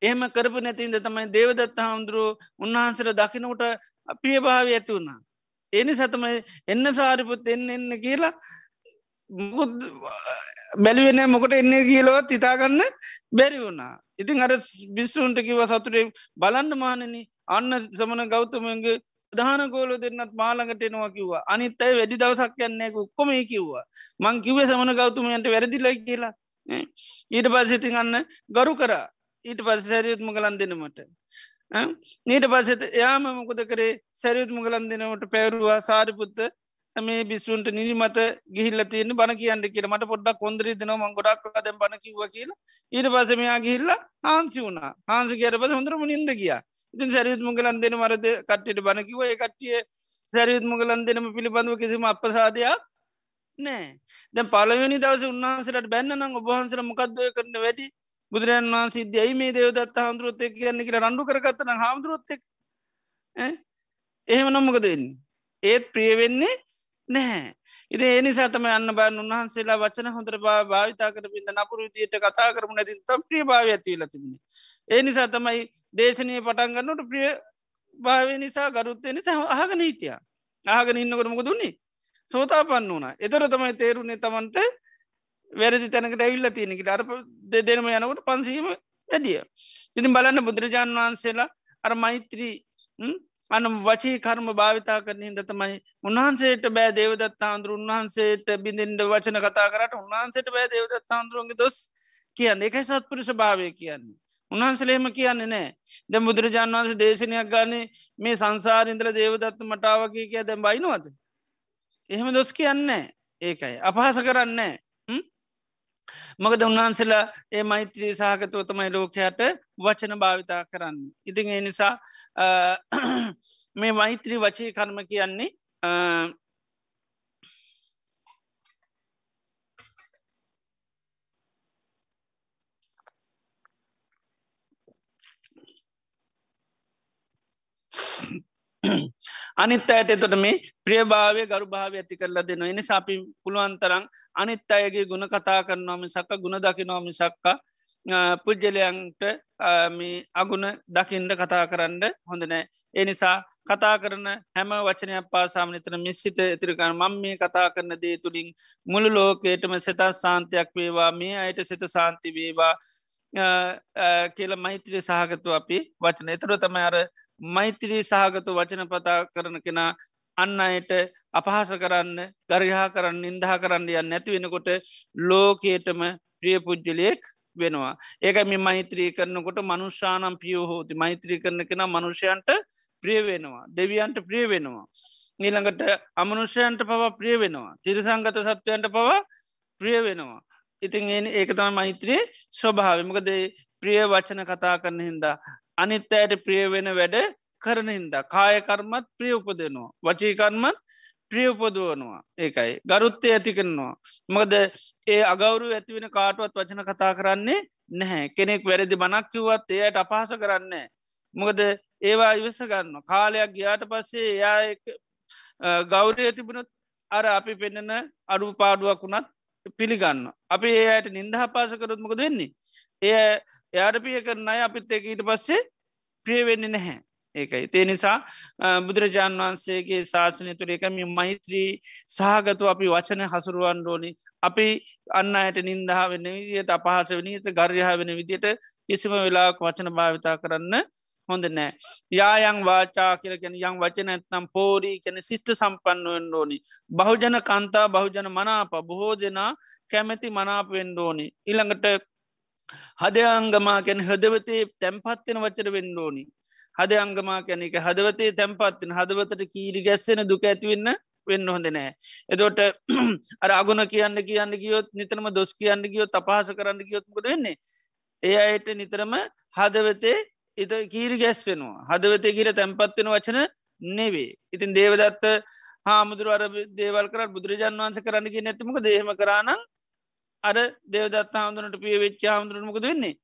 එහෙම කරපු නැතින්ද තමයි දේවදත්ත හාමුදුරුව උන්වහන්සර දකිනට ප්‍රියභාව ඇති වුණා. එනි සතමයි එන්න සාරිපුත් එන්න එන්න කියලා බැලිවෙන මොකට එන්නේ කියලවත් ඉතාගන්න බැරි වුණා. ඉතින් අර බිස්සුන්ට කිව සතුරේ බලන්න මානන අන්න සමන ගෞතමගේ දාන ගෝල දෙන්නත් මාළඟට එනවා කිව්වා. අනිත් අයි වැඩි දවසක් යන්නේ ඔක්කොම කිව්වා. මං කිවේ සමන ගෞතමයන්ට වැරදිලයි කියලා. ඊට පස්සඉතින් අන්න ගරු කරා. ඊට පස් සැරියුත්ම කලන් දෙනමට. නීට පස්සට එයාම මොකද කරේ? සැරියුත්ම කලන් දෙනවට පැවරුවා සාරිපුත්ත මේ බිස්සුන්ට නිදිමත ගිහිල්ල තියෙන බණ කියන්න කියල. මට පොඩ්ඩක් කොන්දරී දෙන ම ගොඩක් දැ බණ කිව කියලා. ඊට පසමයා ගිහිල්ල හාන්සි වුණා. හාන්සි කියර පස හොඳරම නින්ද කියා ඉතින් සැරියුත් මුගලන් දෙන මරද කට්ටට බණකිව ඒ කට්ටිය සැරියුත් මුගලන් දෙනම පිළිබඳව කිසිම අපසාදයක් නෑ දැ පලවෙනි දවස උන්වහන්සට බැන්නනම් ඔබහන්සර මොකක්දය කරන වැඩි? බුදුරන් වහන්සේ සිද්ධයි මේ දේවදත් හාමුදුරුවත්තය කියන්න කියලා රණ්ඩු කරගත්තන හාමුදුරුවත්තෙක් එහෙම නොමකද වෙන්නේ? ඒත් ප්‍රියවෙන්නේ නැහැ. ඉති ඒ නිසාතම අන්න බාන් උන්හන්සේලා වචන හොඳර බා භාවිතා කර පිද නපුර විදියට කතා කරමු නැති තම් ප්‍රිය භාව ඇතිවල තිබුණ. ඒ නිසා තමයි දේශනය පටන්ගන්නට ප්‍රිය භාවය නිසා ගරුත්තය නිසා අහගන හිටිය. ආහගෙන ඉන්නකට මොක දුන්නේ සෝතා පන්න වුණ. එතර තමයි තේරුණේ තමන්ට වැරදි තැනකට ඇවිල්ල තියෙනෙකට අර දෙදෙනම යනකට පන්සීම වැඩිය. ඉතින් බලන්න බුදුරජාණන් වහන්සේලා අර මෛත්‍රී අන වචී කර්ම භාවිතා කරන හිද තමයි උන්හන්සේට බෑ දේවදත් හාන්දුර උන්වහන්සේට බිඳින්ට වචන කතා කරට උන්වහන්සේට බෑ දේවදත් හාන්දුරුවන්ගේ දොස් කියන්න. එකයි සත්පුරුෂ භාවය කියන්නේ. උන්හන්සලේම කියන්නේ නෑ. ද බුදුරජාන් වන්සේ දේශනයක් ගන්නේ මේ සංසාරින්දල දේවදත්ත මටාවගේ කිය දැම් බයිනවද? එහෙම දොස් කියන්නේ ඒකයි. අපහස කරන්නේ මකද උන්වහන්සලා ඒ මෛත්‍රී සහගතව තමයි ලෝකයට වචන භාවිතා කරන්න. ඉතින් ඒ නිසා මේ මෛත්‍රී වචී කර්ම කියන්නේ අනිත් අයට එතොට මේ ප්‍රියභාවය ගරු භාව ඇති කරලා දෙනවා. එනි සාපි පුළුවන්තරං අනිත් අයගේ ගුණ කතා කරනවාම සක්ක ගුණ දකිනවාමි සක්කා පුද්ජලයන්ට අගුණ දකිින්ට කතා කරන්න හොඳ නෑ. ඒ නිසා කතා කරන හැම වචනයක් පාසාමනිතන මිස්සිත ඇතිරිකන්න මං මේ කතා කරන දේ තුළින් මුළු ලෝකේටම සෙතා සාන්තයක් වේවා මේ අයට සිත සාන්ති වේවා කියල මෛත්‍රී සහගතු අපි වචන. එතර තම අර මෛත්‍රී සහගතු වචන පතා කරන කෙනා අන්න අයට අපහස කරන්න ගරිහා කරන්න ඉන්දහා කරන්න යන්න නැති වෙනකොට ලෝකේටම ප්‍රිය පුද්ජලයෙක් වෙනවා. ඒක මේ මෛත්‍රී කරනකොට මනුෂ්‍යානම් පියෝහෝති මෛත්‍රී කරන කෙන මනුෂ්‍යයන්ට ප්‍රිය වෙනවා. දෙවියන්ට ප්‍රිය වෙනවා. ඊළඟට අමනුෂ්‍යයන්ට පවා ප්‍රිය වෙනවා. තිරසංගත සත්වයන්ට පවා ප්‍රිය වෙනවා. ඉතින් ඒ ඒකතම මෛත්‍රී ස්වභාවමකද ප්‍රිය වචන කතා කරන හින්දා අනිත් අයට ප්‍රිය වෙන වැඩ කරන හින්ද. කායකර්මත් ප්‍රිය උපදනවා. වචීකර්මත් ප්‍රිය උපදුවනවා. ඒකයි. ගරුත්තය ඇති කරනවා. මකද ඒ අගෞරු ඇතිවෙන කාටුවත් වචන කතා කරන්නේ නැහැ. කෙනෙක් වැරදි බනක් කිව්වත් එයට අපහස කරන්න මොකද ඒවා ඉවස ගන්න කාලයක් ගියාට පස්සේ එයා ගෞරය තිබුණත් අර අපි පෙන්නන අඩු පාඩුවක් වුණත් පිළිගන්න අපි ඒ අයට නින්දහ පාස කරොත් මොකද වෙන්නේ? එය එයාට පිය කරන අය අපිත් එක ඊට පස්සේ ප්‍රියවෙන්න නැහැ. ඒකයි. තේ නිසා බුදුරජාණන් වහන්සේගේ ශාසනය තුළ එකම මෛත්‍රී සහගතු අපි වචන හසුරුවන් ඩෝනි අපි අන්න අයට නින්දහා වෙන විදියට අපහස වනීත ගර්යහ වෙන විදියට කිසිම වෙලාක් වචන භාවිතා කරන්න හොඳ නෑ. යායන් වාචා කියලගෙන යම් වචන ඇත්නම් පෝරී කැන සිිෂ්ට සම්පන්නුවෙන් ඕනි. බහුජන කන්තා බහුජන මනාප බොහෝ දෙනා කැමැති මනාපවෙන් ඕනි. ඉළඟට හදයංගමා ගැන හදවතේ තැම්පත්වෙන වචර වෙන්න ඕනි. හද අංගමා කැන එක හදවතේ තැම්පත්වෙන හදවතට කීරි ගැස්සෙන දුක ඇතිවෙන්න වෙන්න හොඳ නෑ. එතෝට අර අගුණ කියන්න කියන්න ගියොත් නිතනම දොස් කියන්න ගියොත් අපහස කරන්න ගියොත්මකද වෙන්නේ? ඒ අයට නිතරම හදවතේ ඉත කීරි ගැස්වෙනවා හදවතේ කියර තැන්පත්වෙන වචන නෙවේ ඉතින් දේවදත්ත හාමුදුර අර දේවල් කර බුදුරජාන් වන්ස කරන්නග නැතිමක දේහම කරානම් අර දේවදත් හාමුදුරට පිය වෙච්ච හාමුදුරමකද වෙන්නේ?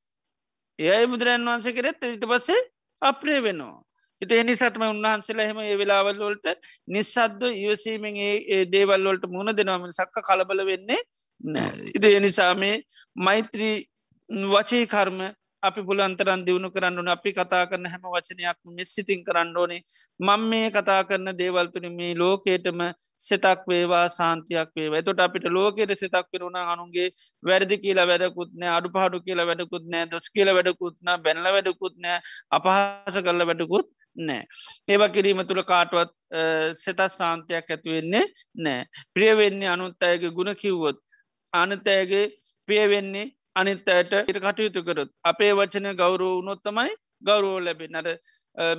ඒයි බුදුරන් වන්ස කරෙත් ඉට පස්සේ අප්‍රේ වෙනවා. ඉති එනි සටම උන්වහන්සේලා එහෙම ඒ වෙලාවල්ලොල්ට නිස්සද්ද ඉවසීමෙන් ඒ දේවල්ලොල්ට මුණ දෙනවාම සක්ක කලබල වෙන්නේ ඉද එනිසා මේ මෛත්‍රී වචී කර්ම අපි පුලන්තරන් දියුණු කරන්නන අපි කතා කරන හැම වචනයක් මෙස්සිතින් කරන්න ඕනේ. මං මේ කතා කරන දේවල්තුන මේ ලෝකේටම සෙතක් වේවා සාන්තියක් වේ තොට අපිට ලෝකෙට සෙතක් පෙරුණ අනුන්ගේ වැරදි කියලා වැඩකුත්නෑ අඩු පහඩු කියලා වැඩකුත් නෑ දොස් කියල වැඩකුත්න බැනල වැඩකුත් නෑ අපහස කරල වැඩකුත් නෑ. ඒව කිරීම තුළ කාටුවත් සෙතත් සාන්තියක් ඇතිවෙන්නේ නෑ. ප්‍රියවෙන්නේ අනුත් අයගේ ගුණ කිව්වොත් අනතෑගේ ප්‍රියවෙන්නේ අනිත් අයට ඉට කටයුතු කරත් අපේ වචන ගෞරෝ උනොත්තමයි ගෞරෝ ලැබෙන අට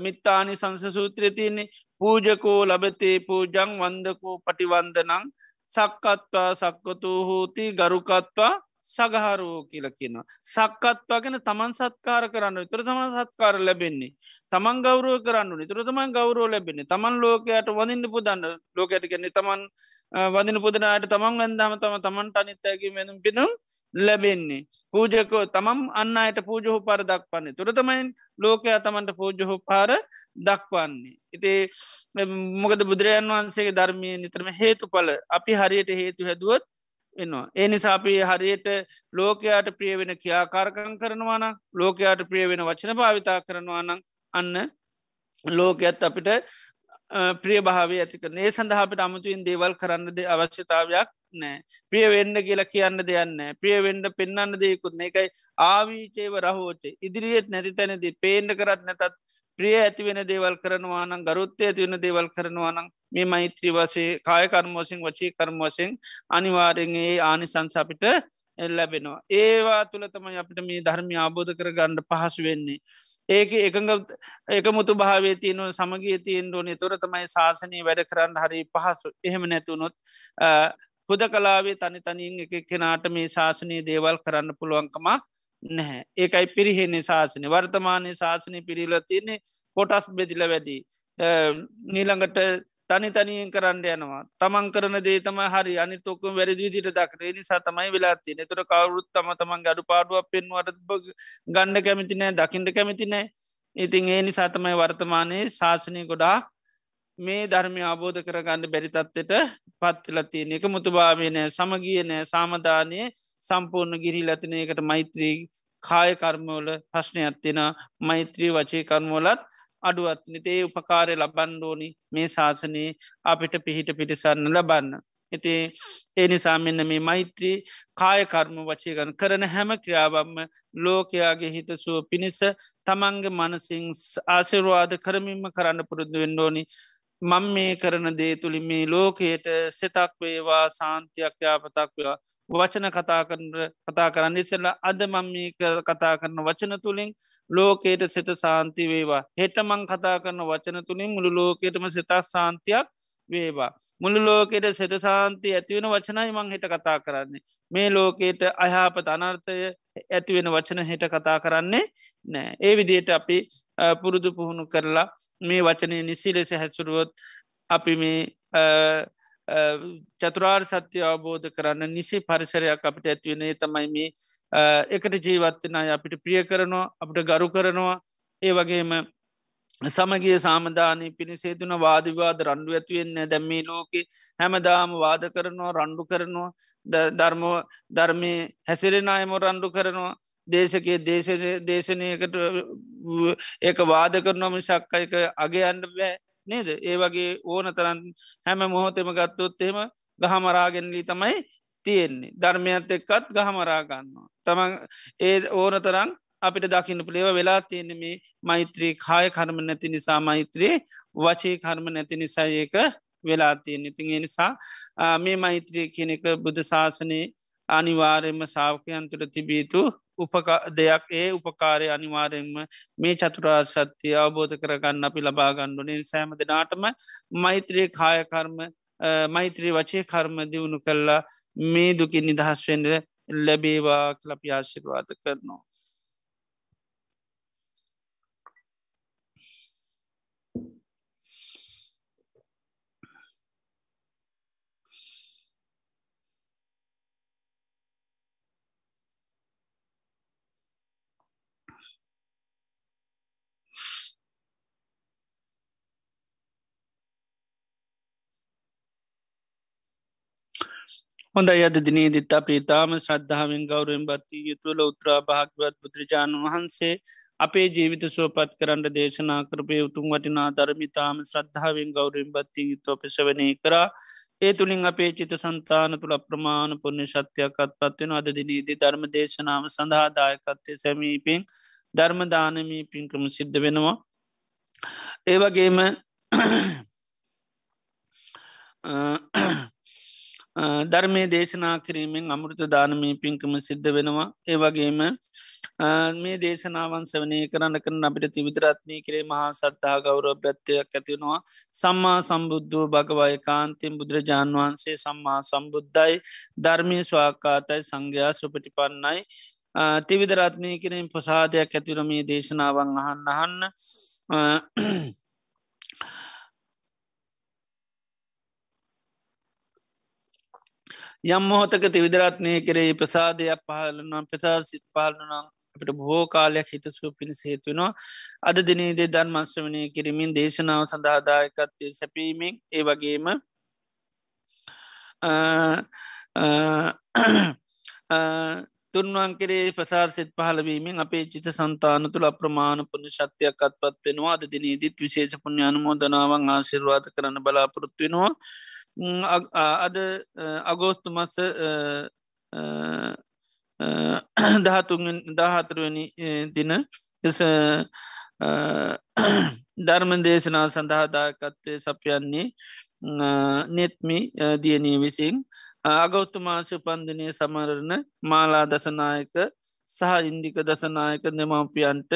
මිත්තානි සංස සූත්‍රය තියන්නේ පූජකෝ ලබතේ පූජං වන්දකෝ පටිවන්දනං සක්කත්වා සක්කතු හෝති ගරුකත්වා සගහරෝ කියල කියන. සක්කත්වා ගැන තමන් සත්කාර කරන්න තුර තමන් සත්කාර ලැබෙන්නේ. තමන් ගෞරුව කරන්න නිතුර තමන් ගෞරෝ ලැබෙන්නේ. තමන් ලෝකයට වදින්න පුදන්න. ලෝකඇති කෙන්නේ තමන් වදින පුදනයට තමන් වැන්දාම තම තමන්ට අනිත්තැගේ මෙනම් පිනම් ලැබෙන්නේ. පූජකෝ තමම් අන්න අයට පූජහු පාර දක්වන්නේ තුර තමයින් ලෝකය තමන්ට පූජහු පාර දක්වන්නේ. ඉතේ මොකද බුදුරජන් වහන්සේගේ ධර්මය නිතරම හේතු පල අපි හරියට හේතු හැදුවත් එනවා. ඒ නිසාපි හරියට ලෝකයාට ප්‍රිය වෙන කියාකාරකං කරනවාන ලෝකයාට ප්‍රිය වෙන වචන භාවිතා කරනවානං අන්න ලෝකයත් අපිට ප්‍රිය භාව ඇතිකන ඒ සඳහාපිට අමතුයින් දේවල් කරන්නද අවශ්‍යතාවයක් නෑ. ප්‍රිය වෙන්ඩ කියලා කියන්න දෙයන්න ප්‍රිය වෙන්ඩ පෙන්න්න දෙයකුත් එකයි ආවීචේව රහෝචේ. ඉදිරිියත් නැති තැනදී පේන්ඩ කරත් නැතත් ප්‍රිය ඇති වෙන දේවල් කරනවානම් ගරුත්තය ඇති වෙන දේවල් කරනවානම් මේ මෛත්‍රී වසේ කාය කර්මෝසින් වචී කර්මෝසිෙන් අනිවාරෙන්ගේ ආනි සංසාපිට ලැබෙනවා. ඒවා තුළ තමයි අපිට මේ ධර්මය ආබෝධ කර ගණ්ඩ පහසු වෙන්නේ. ඒක එකඟ එක මුතු භාවේ තියනුව සමගිය තියෙන් ඕනේ. තොර තමයි ශාසනය වැඩ කරන්න හරි පහසු. එහෙම නැතුනොත් හුද කලාවේ තනි තනින් එක කෙනාට මේ ශාසනය දේවල් කරන්න පුළුවන්කමක් නැහැ. ඒකයි පිරිහෙන්නේ ශාසනය වර්තමානය ශාසනය පිරිල තියන්නේ කොටස් බෙදිල වැඩි. නීළඟට තනි තනියෙන් කරන්න යනවා. තමන් කරන දේතම හරි. අනි තොක්කම වැරදි විදිට දක්රේ නිසා තමයි වෙලාති නතුර කවරුත් තම තමන් ගඩු පාඩුවක් පෙන්වට ගණ්ඩ කැමිතිනෑ දකිින්ට කැමිතිනෑ ඉතින් ඒ නිසා තමයි වර්තමානයේ ශාසනය ගොඩා මේ ධර්මය අබෝධ කරගන්න බැරිතත්වට පත්තිලතිය එක මුතුභාවනය සමගිය නෑ සාමධානය සම්පූර්ණ ගිරි ලතිනයකට මෛත්‍රී කාය කර්මෝල ප්‍රශ්නයක් තියෙන මෛත්‍රී වචේ කර්මෝලත් අඩුවත් නිතේ උපකාරය ලබන්ඩෝනි මේ ශාසනයේ අපිට පිහිට පිටිසන්න ලබන්න. ඉති ඒනිසා මෙන්න මේ මෛත්‍රී කායකර්ම වචයගන කරන හැම ක්‍රියාවම්ම ලෝකයාගේ හිතසුව පිණිස තමන්ගේ මනසිං ආසිරවාද කරමින්ම කරන්න පුරුදු වෙන්ඩෝනි මං මේ කරන දේ තුළි මේ ලෝකයට සෙතක් වේවා සාන්තියක් යාපතක් වවා වචන කතා කතා කරන්න ඉසල්ල අද මං කතා කරන වචන තුළින් ලෝකයට සෙත සාන්ති වේවා හෙටමං කතා කරන වචන තුළින් මුළු ලෝකයටම සෙතක් සාන්තියක් වේවා. මුළු ලෝකෙට සෙත සාන්ති ඇතිවෙන වචනයි මං හිට කතා කරන්නේ. මේ ලෝකයට අයහපත අනර්ථය ඇතිවෙන වචන හිට කතා කරන්නේ නෑ. ඒ විදියට අපි පුරුදු පුහුණු කරලා මේ වචනය නිසි ලෙස හැසුරුවොත් අපි මේ චතුරාර් සත්‍ය අවබෝධ කරන්න නිසි පරිසරයක් අපිට ඇත්වෙනේ තමයි මේ එකට ජීවත්වන අපිට ප්‍රිය කරනවා අපට ගරු කරනවා. ඒ වගේම සමගිය සාමධානය පිණිසේතුන වාදිවාද රණ්ඩු ඇතිවෙන්න දැම්මේ ලෝකෙ හැමදාම වාද කරනවා රණ්ඩු කරනවා. ධර්ම ධර්මය හැසිරෙනයම රණ්ඩු කරනවා. දේශකය දේශ දේශනයකට ඒක වාද කරනවා මිසක් එක අගේ අන්ඩ බෑ නේද? ඒ වගේ ඕන තරන් හැම මොහොතෙම ගත්තොත් එහෙම ගහමරාගෙන්ලී තමයි තියෙන්නේ. ධර්මයත් එක්කත් ගහමරාගන්නවා තමන් ඒ ඕන තරම් අපිට දකින්න පලේව වෙලා තියෙන මේ මෛත්‍රී කාය කර්ම නැති නිසා මෛත්‍රී වචේ කර්ම නැති නිසා ඒක වෙලා තියෙන ඉතින් නිසා මේ මෛත්‍රී කියනෙක බුද්ධ ශාසනයේ අනිවාරයම සාාවකයන්තුර තිබීතු උපක දෙයක් ඒ උපකාරය අනිවාරයෙන්ම මේ චතුරා සත්‍යය අවබෝධ කරගන්න අපි ලබාගණ්ඩුනේ සෑම දෙනාටම මෛත්‍රී කායකර්ම මෛත්‍රී වචේ කර්ම දියුණු කල්ලා මේ දුකින් නිදහස්වෙන්ට ලැබේවා ලපිආශිර්වාද කරනවා. හොඳ යද දිනේ දිත්තා ප්‍රීතාම ශ්‍රද්ධාවෙන් ගෞරෙන් බත්ති යුතුල උත්‍රා භාගවත් බුදුරජාණන් වහන්සේ අපේ ජීවිත සුවපත් කරන්න දේශනා කරපය උතුම් වටිනා ධර්මිතාම ශ්‍රද්ධාවෙන් ගෞරෙන් බත්ති යුතු අපිසවනය කරා. ඒ තුළින් අපේ චිත සන්තාන තුළ ප්‍රමාණ පුුණ්‍ය ශත්‍යයක්කත් පත්වෙන අද දිනීදී ධර්ම දේශනාව සඳහාදායකත්තය සැමීපෙන් ධර්මදානමී පින්කම සිද්ධ වෙනවා. ඒවගේම ධර්මය දේශනා කිරීමෙන් අමෘත දානමී පින්කම සිද්ධ වෙනවා. ඒවගේම මේ දේශනාවන් සවනය කරන්න කරන අපිට තිවිතරත්නය කරේ මහා සත්තා ගෞරව ප්‍රත්්‍යයක් ඇතිවෙනවා සම්මා සම්බුද්ධූ භගවය කාන්තින් බුදුරජාණන් වහන්සේ සම්මා සම්බුද්ධයි ධර්මය ස්වාකාතයි සංඝයා සුපටි පන්නයි තිවිදරත්නය කිරින් ප්‍රසාදයක් ඇතිවරමී දේශනාවන් අහන්න අහන්න. යම් මොහොතක තිවිදරත්නය කරේ ප්‍රසාදයක් පහලනම් ප්‍රසා සිත් පාලනම් අපට බොහෝ කාලයක් හිතසු පිණිස හේතුනවා අද දිනේදේ ධර්මශ්‍රවනය කිරීමින් දේශනාව සඳහාදායකත්වය සැපීමෙන් ඒ වගේම තුන්වන් කරේ ප්‍රසාර්සිත් පහලවීමෙන් අපේ චිත සන්තාන තුළ අප්‍රමාණ පුුණ ශක්තියක් අත්පත් වෙනවා. අද දිනේදිත් විශේෂ පුුණ අනුමෝදනාවන් ආශිර්වාද කරන බලාපොරොත්වෙනවා අද අගෝස්තු මස දහතුන් දාහතරවනි දින ධර්ම දේශනා සඳහාදාකත්තය සපයන්නේ නෙත්මි දියනී විසින් අගෞතුමාශ පන්දනය සමරණ මාලා දසනායක සහ ඉන්දික දසනායක දෙමවපියන්ට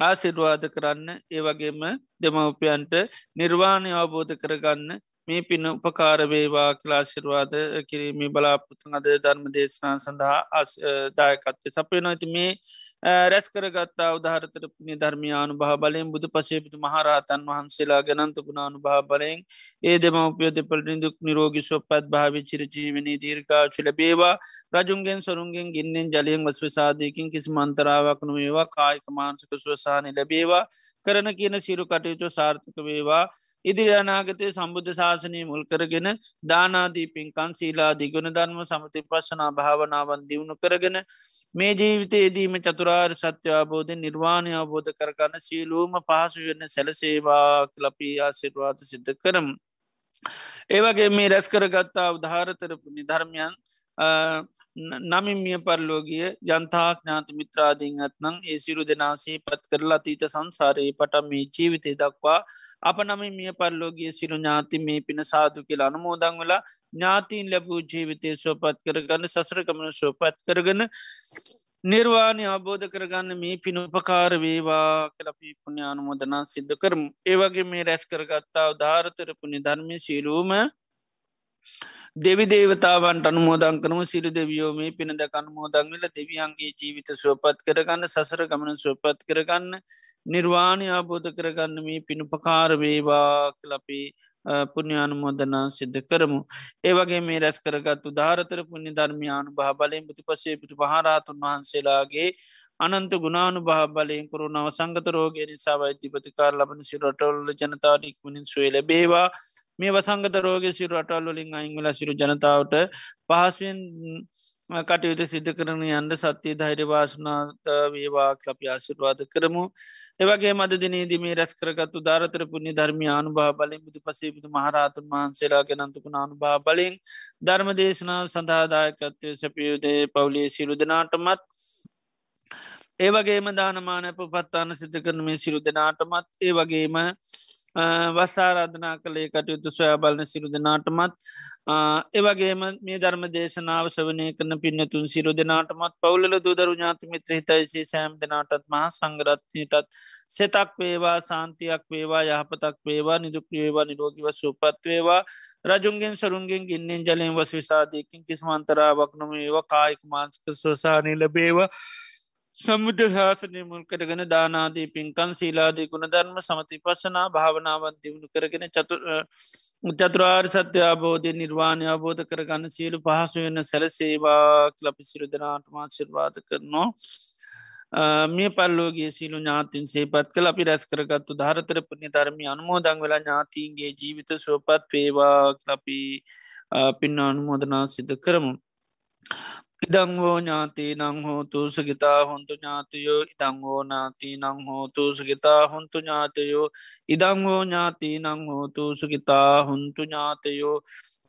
ආසිර්වාද කරන්න ඒ වගේම දෙමවපියන්ට නිර්වාණය අවබෝධ කරගන්න මේ පින උපකාරවේවා කලාශිර්වාද කිරීම බලාපොතුන් අද ධර්ම දේශනා සඳහා දායකත්ය සපය නොති මේ රැස් කරගත්තා උදාහරතර පුුණි ධර්මයානු භා බලයෙන් බුදු පසේපිතු මහරහතන් වහන්සේලා ගැනන්ත ගුණානු භා බලයෙන් ඒ දෙමවපිය දෙපල් නිදුක් නිරෝගි සොපත් භාවි චිරජීවනී දීර්කාචිල බේවා රජුන්ගෙන් සොරුන්ගෙන් ගින්නෙන් ජලයෙන් වස් විසාධයකින් කිසි මන්තරාවක් නොවේවා. කායික මාන්සක ස්වසානය ලැබේවා. කරන කියන සිරු කටයුතු සාර්ථක වේවා. ඉදිරි අනාගතය සම්බුද්ධ ශාසනය මුල් කරගෙන දානාදී පින්කන් සීලාදී ගුණ ධර්ම සමති පශනා භාවනාවන් දියුණු කරගෙන මේ ජීවිතයේදීම චතුරාර් සත්‍ය අබෝධ නිර්වාණය අවබෝධ කරගන්න සීලූම පහසු වෙන්න සැලසේවා කලපී ආසිර්වාත සිද්ධ කරම්. ඒවගේ මේ රැස් කරගත්තා උදාහරතරපු නිධර්මයන් නමින් මිය පරලෝගිය ජනතා ඥාත මිත්‍රාදීන් ඇත්නං ඒ සිරු දෙනාසේ පත් කරලා තීත සංසාරයේ පටම් මේ ජීවිතය දක්වා අප නමින් මිය පරලෝගිය සිරු ඥාති මේ පින සාදු කියලා අනමෝදං වෙලා ඥාතීන් ලැබූ ජීවිතය සෝපත් කරගන්න සසරකමන සෝපත් කරගන්න නිර්වාණය අබෝධ කරගන්න මේ පිනුපකාර වේවා කලපී පුුණ්‍ය අනුමෝදනා සිද්ධ කරමු. ඒවගේ මේ රැස් කරගත්තා ධාරතරපුුණි ධර්මය සීලූම දෙවි දේවතාවන්ට අනුමෝදන් කරනු සිරු දෙවියෝ මේ පිනද අනුමෝදංවල දෙවියන්ගේ ජීවිත සුවපත් කරගන්න සසර ගමන සුවපත් කරගන්න නිර්වාණය අබෝධ කරගන්න මේ පිණුපකාර වේවා කලපී පුුණ්‍යානුමෝදනා සිද්ධ කරමු. ඒවගේ මේ රැස් කරගත්තු ධාරතර පුුණි ධර්මයානු භා බලයෙන් බුති පසේ පිටු පහරාතුන් වහන්සේලාගේ අනන්ත ගුණානු භා බලයෙන් කරුණාව සංගත රෝගය නිසා වෛතිපතිකාර ලබන සිරටවල්ල ජනතාවනික්මනින් සුවේ ලැබේවා මේ වසංගත රෝග සිරු අටල්ලොලින් අංගල සිරු ජනතාවට පහසුවෙන් කටයුතු සිද්ධ කරන අන්ඩ සත්‍යය ධෛර්ය වාසනාත වේවා ලපි ආසිරවාද කරමු. ඒවගේ මද දිනේදී මේ රැස් කරගත්තු ධාරතර පුුණි ධර්මය අනු භා බලින් බුදු පසේපිතු මහරාතුන් වහන්සේලා ගෙනන්තුකුණ අනු භා බලින් ධර්ම දේශනාව සඳහාදායකත්වය සැපියුදේ පවුලේ සිරු දෙනාටමත් ඒවගේම දානමානැප පත්තාන සිත කරන මේ සිරු දෙනාටමත් ඒ වගේම වස්සාරාධනා කළේ කටයුතු සොයා බලන සිරු දෙනාටමත් ඒවගේම මේ ධර්ම දේශනාව සවනය කරන පින්නතුන් සිරු දෙනාටමත් පවුල දුදරු ඥාති මිත්‍ර හිතයිසේ සෑම් දෙනාටත් මහා සංගරත්නයටත් සෙතක් වේවා සාන්තියක් වේවා යහපතක් වේවා නිදුක් වේවා නිරෝගිව සූපත් වේවා. රජුන්ගෙන් සරුන්ගෙන් ගින්නෙන් ජලයෙන් වස් විසාධයකින් කිසිමන්තරාවක් නොම ඒවා කායික මාංස්ක සොසානය ලබේවා. සමුද ශාසනය මුල් කරගෙන දානාදී පින්කන් සීලාදී ගුණධර්ම සමති පසනා භාවනාවන් දියුණු කරගෙන චතු චතුරාර් සත්‍ය අබෝධය නිර්වාණය අබෝධ කරගන්න සියලු පහසු වෙන්න සැලසේවා ලපි සිරුදනාටමා ශිර්වාද කරනවා. මිය පල්ලෝගේ සිලු ඥාතින් සේපත් කළ අපි රැස් කරගත්තු ධාරතර පුුණ්‍ය ධර්මි අනුමෝදං වෙලා ඥාතීන්ගේ ජීවිත සෝපත් පේවා අපි පින්න අනුමෝදනා සිද කරමු. ඉදංහෝ ඥාති නං හෝතු සගිතා හොන්තු ඥාතයෝ ඉතංහෝ නාති නං හෝතු සගිතා හොන්තු ඥාතයෝ ඉදංහෝ ඥාති නං හෝතු සුගිතා හොන්තු ඥාතයෝ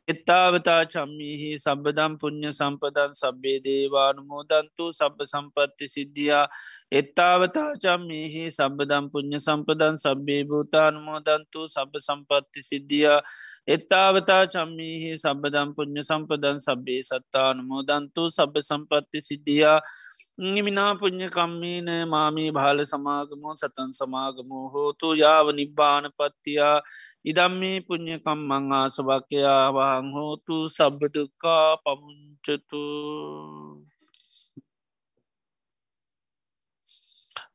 එත්තාවතා චම්මිහි සබදම් පුුණ්්‍ය සම්පදන් සබ්බේ දේවානුමෝදන්තු සබ සම්පත්ති සිද්ධියා. එත්තාවතා චම්මිහි සබදම් පුුණ්්‍ය සම්පදන් සබ්බේ භූතානුමෝදන්තු සබ සම්පත්ති සිද්ධියා. එත්තාවතා චම්මිහි සබදම් පුුණ්්‍ය සම්පදන් සබ්බේ සත්තානුමෝදන්තු සබ සම්පත්ති සිද්ධියා. නිමිනා පුං්ඥ කම්මීන මාමී භාල සමාගමෝ සතන් සමාගමෝ හෝතු යාව නිබ්බාන පත්තියා ඉදම්මේ පුං්ඥකම් මං ආසභකයා වහං හෝතු සබ්බදුකා පමුංචතු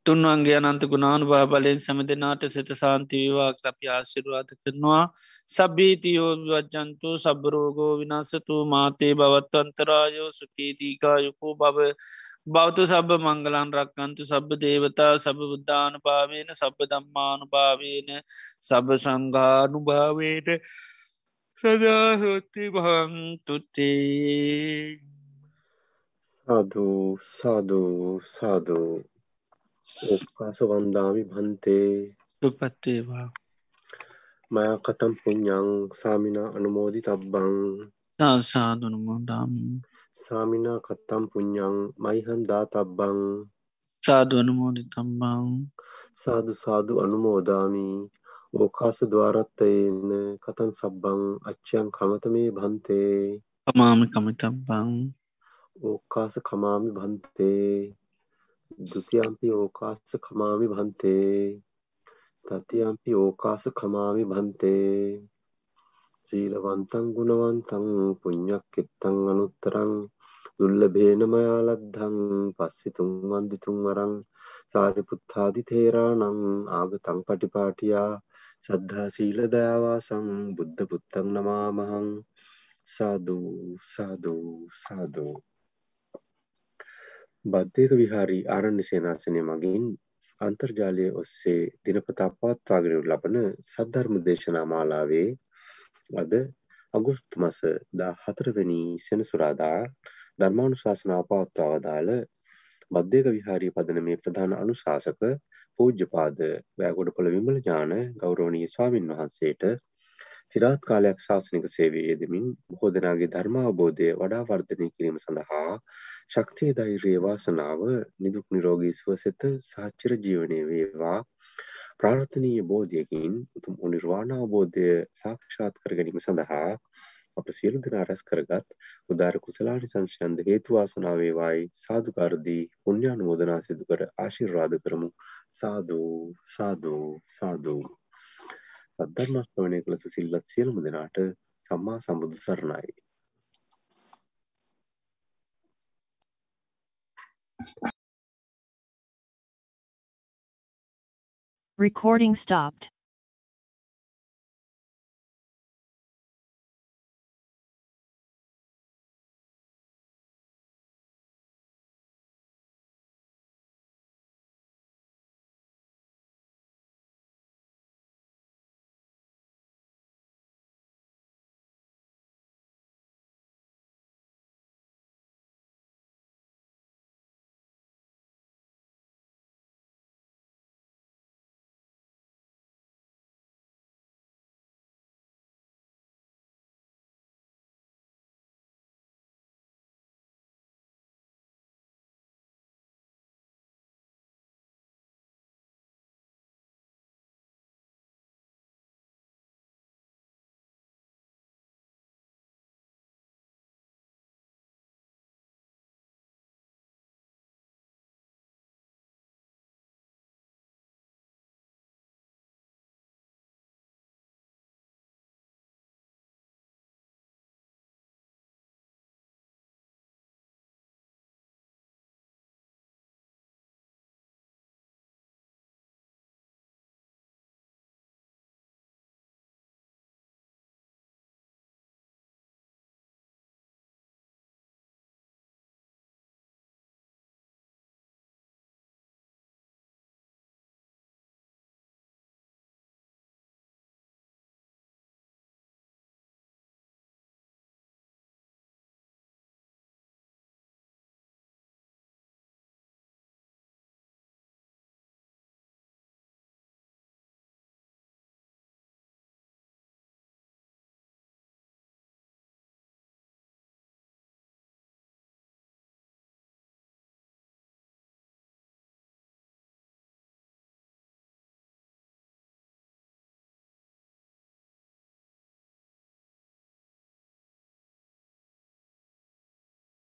තුන්වන්ගේ අනන්ත ගුණානු භා බලයෙන් සැම දෙනාට සිත සාන්තිවවා අපි ආශිරවාද කරනවා. සබීතියෝ වජ්ජන්තු සබරෝගෝ විනාසතු මාතේ බවත්වන්තරායෝ සුකේදීකායුකෝ බව බෞතු සබ මංගලන් රක්කන්තු සබ දේවතා සබ බුද්ධාන භාවේන සබ දම්මානු භාවේන සබ සංඝානු භාවයට සදාහොත්ති භංතුතේ සාධූ සාධූ සාධූ උපකාස වන්දාමි භන්තේ. දුපත්තේවා මයා කතම් පුඤ්ඤං සාමිනා අනුමෝදි තබ්බං සාධනුමෝදාම සාමිනා කත්තම් පුඤ්ඤං මයිහන් දාතබ්බං. සාධනුමෝදි තම්බං සාදු සාදු අනුමෝදාමි. ඕකාස ద్వාරත්තේන කතං සබ්බං අච්චයන් කමතමේ භන්තේ. පමාමි කමිතබ්බං. ඕකාස කමාමි භන්තේ द्वितीयम्पि ඕකාස කමාමි භන්තේ තතියම්පි ඕකාස කමාමි භන්තේ සීලවන්තං ගුණවන්තං පුඤ්ඤක්කිත්තං අනුත්තරං දුල්ලභේන මයා ලද්ධං පස්සිතුං වන්දිතුං වරං සාරිපුත්තාදි තේරාණං ආගතං පටිපාටියා සද්ධා සීල දයාවාසං බුද්ධ පුත්තං නමාමහං. සාදු සාදු සාදු. බද්ධයක විහාරී ආරණ්‍ය සේනාසනය මගින් අන්තර්ජාලය ඔස්සේ දිනපතා පවත්වාගෙන ලබන සද්ධර්ම දේශනා මාලාවේ අද අගුස්තු මස 14 වෙනි සෙනසුරාදා ධර්මානුශාසනාව පවත්වා වදාළ බද්ධයක විහාරී පදනමේ ප්‍රධාන අනුශාසක පූජ්‍යපාද වැෑගොඩපොළ විමල ඥාන ගෞරවනීය ස්වාමින් වහන්සේට চিරාත් කාලයක් ශාසනික සේවයේ යෙදමින් බොහෝ දෙනාගේ ධර්මාවබෝධය වඩා වර්ධනය කිරීම සඳහා ශක්තිය ධෛර්යය වාසනාව නිදුක් නිරෝගී සුව සෙත සාචිර ජීවනය වේවා. ප්‍රාර්ථනීය බෝධියකින් උතුම් නිර්වාණ අවබෝධය සාක්ෂාත් කර ගැනීම සඳහා අප සියලු දෙනා රැස් කරගත් උදාර කුසලානිසංසයන්ද හේතු වාසනා වේවායි. සාදුකාර දී පුණ්‍යානුමෝදනා සිදු කර ආශිර්වාද කරමු. සාදු සාදු සාදු. සද්ධර්ම ශ්‍රවණය කළ සුසිල්වත් සියලුම දෙනාට සම්මා සම්බුදු සරණයි Recording stopped.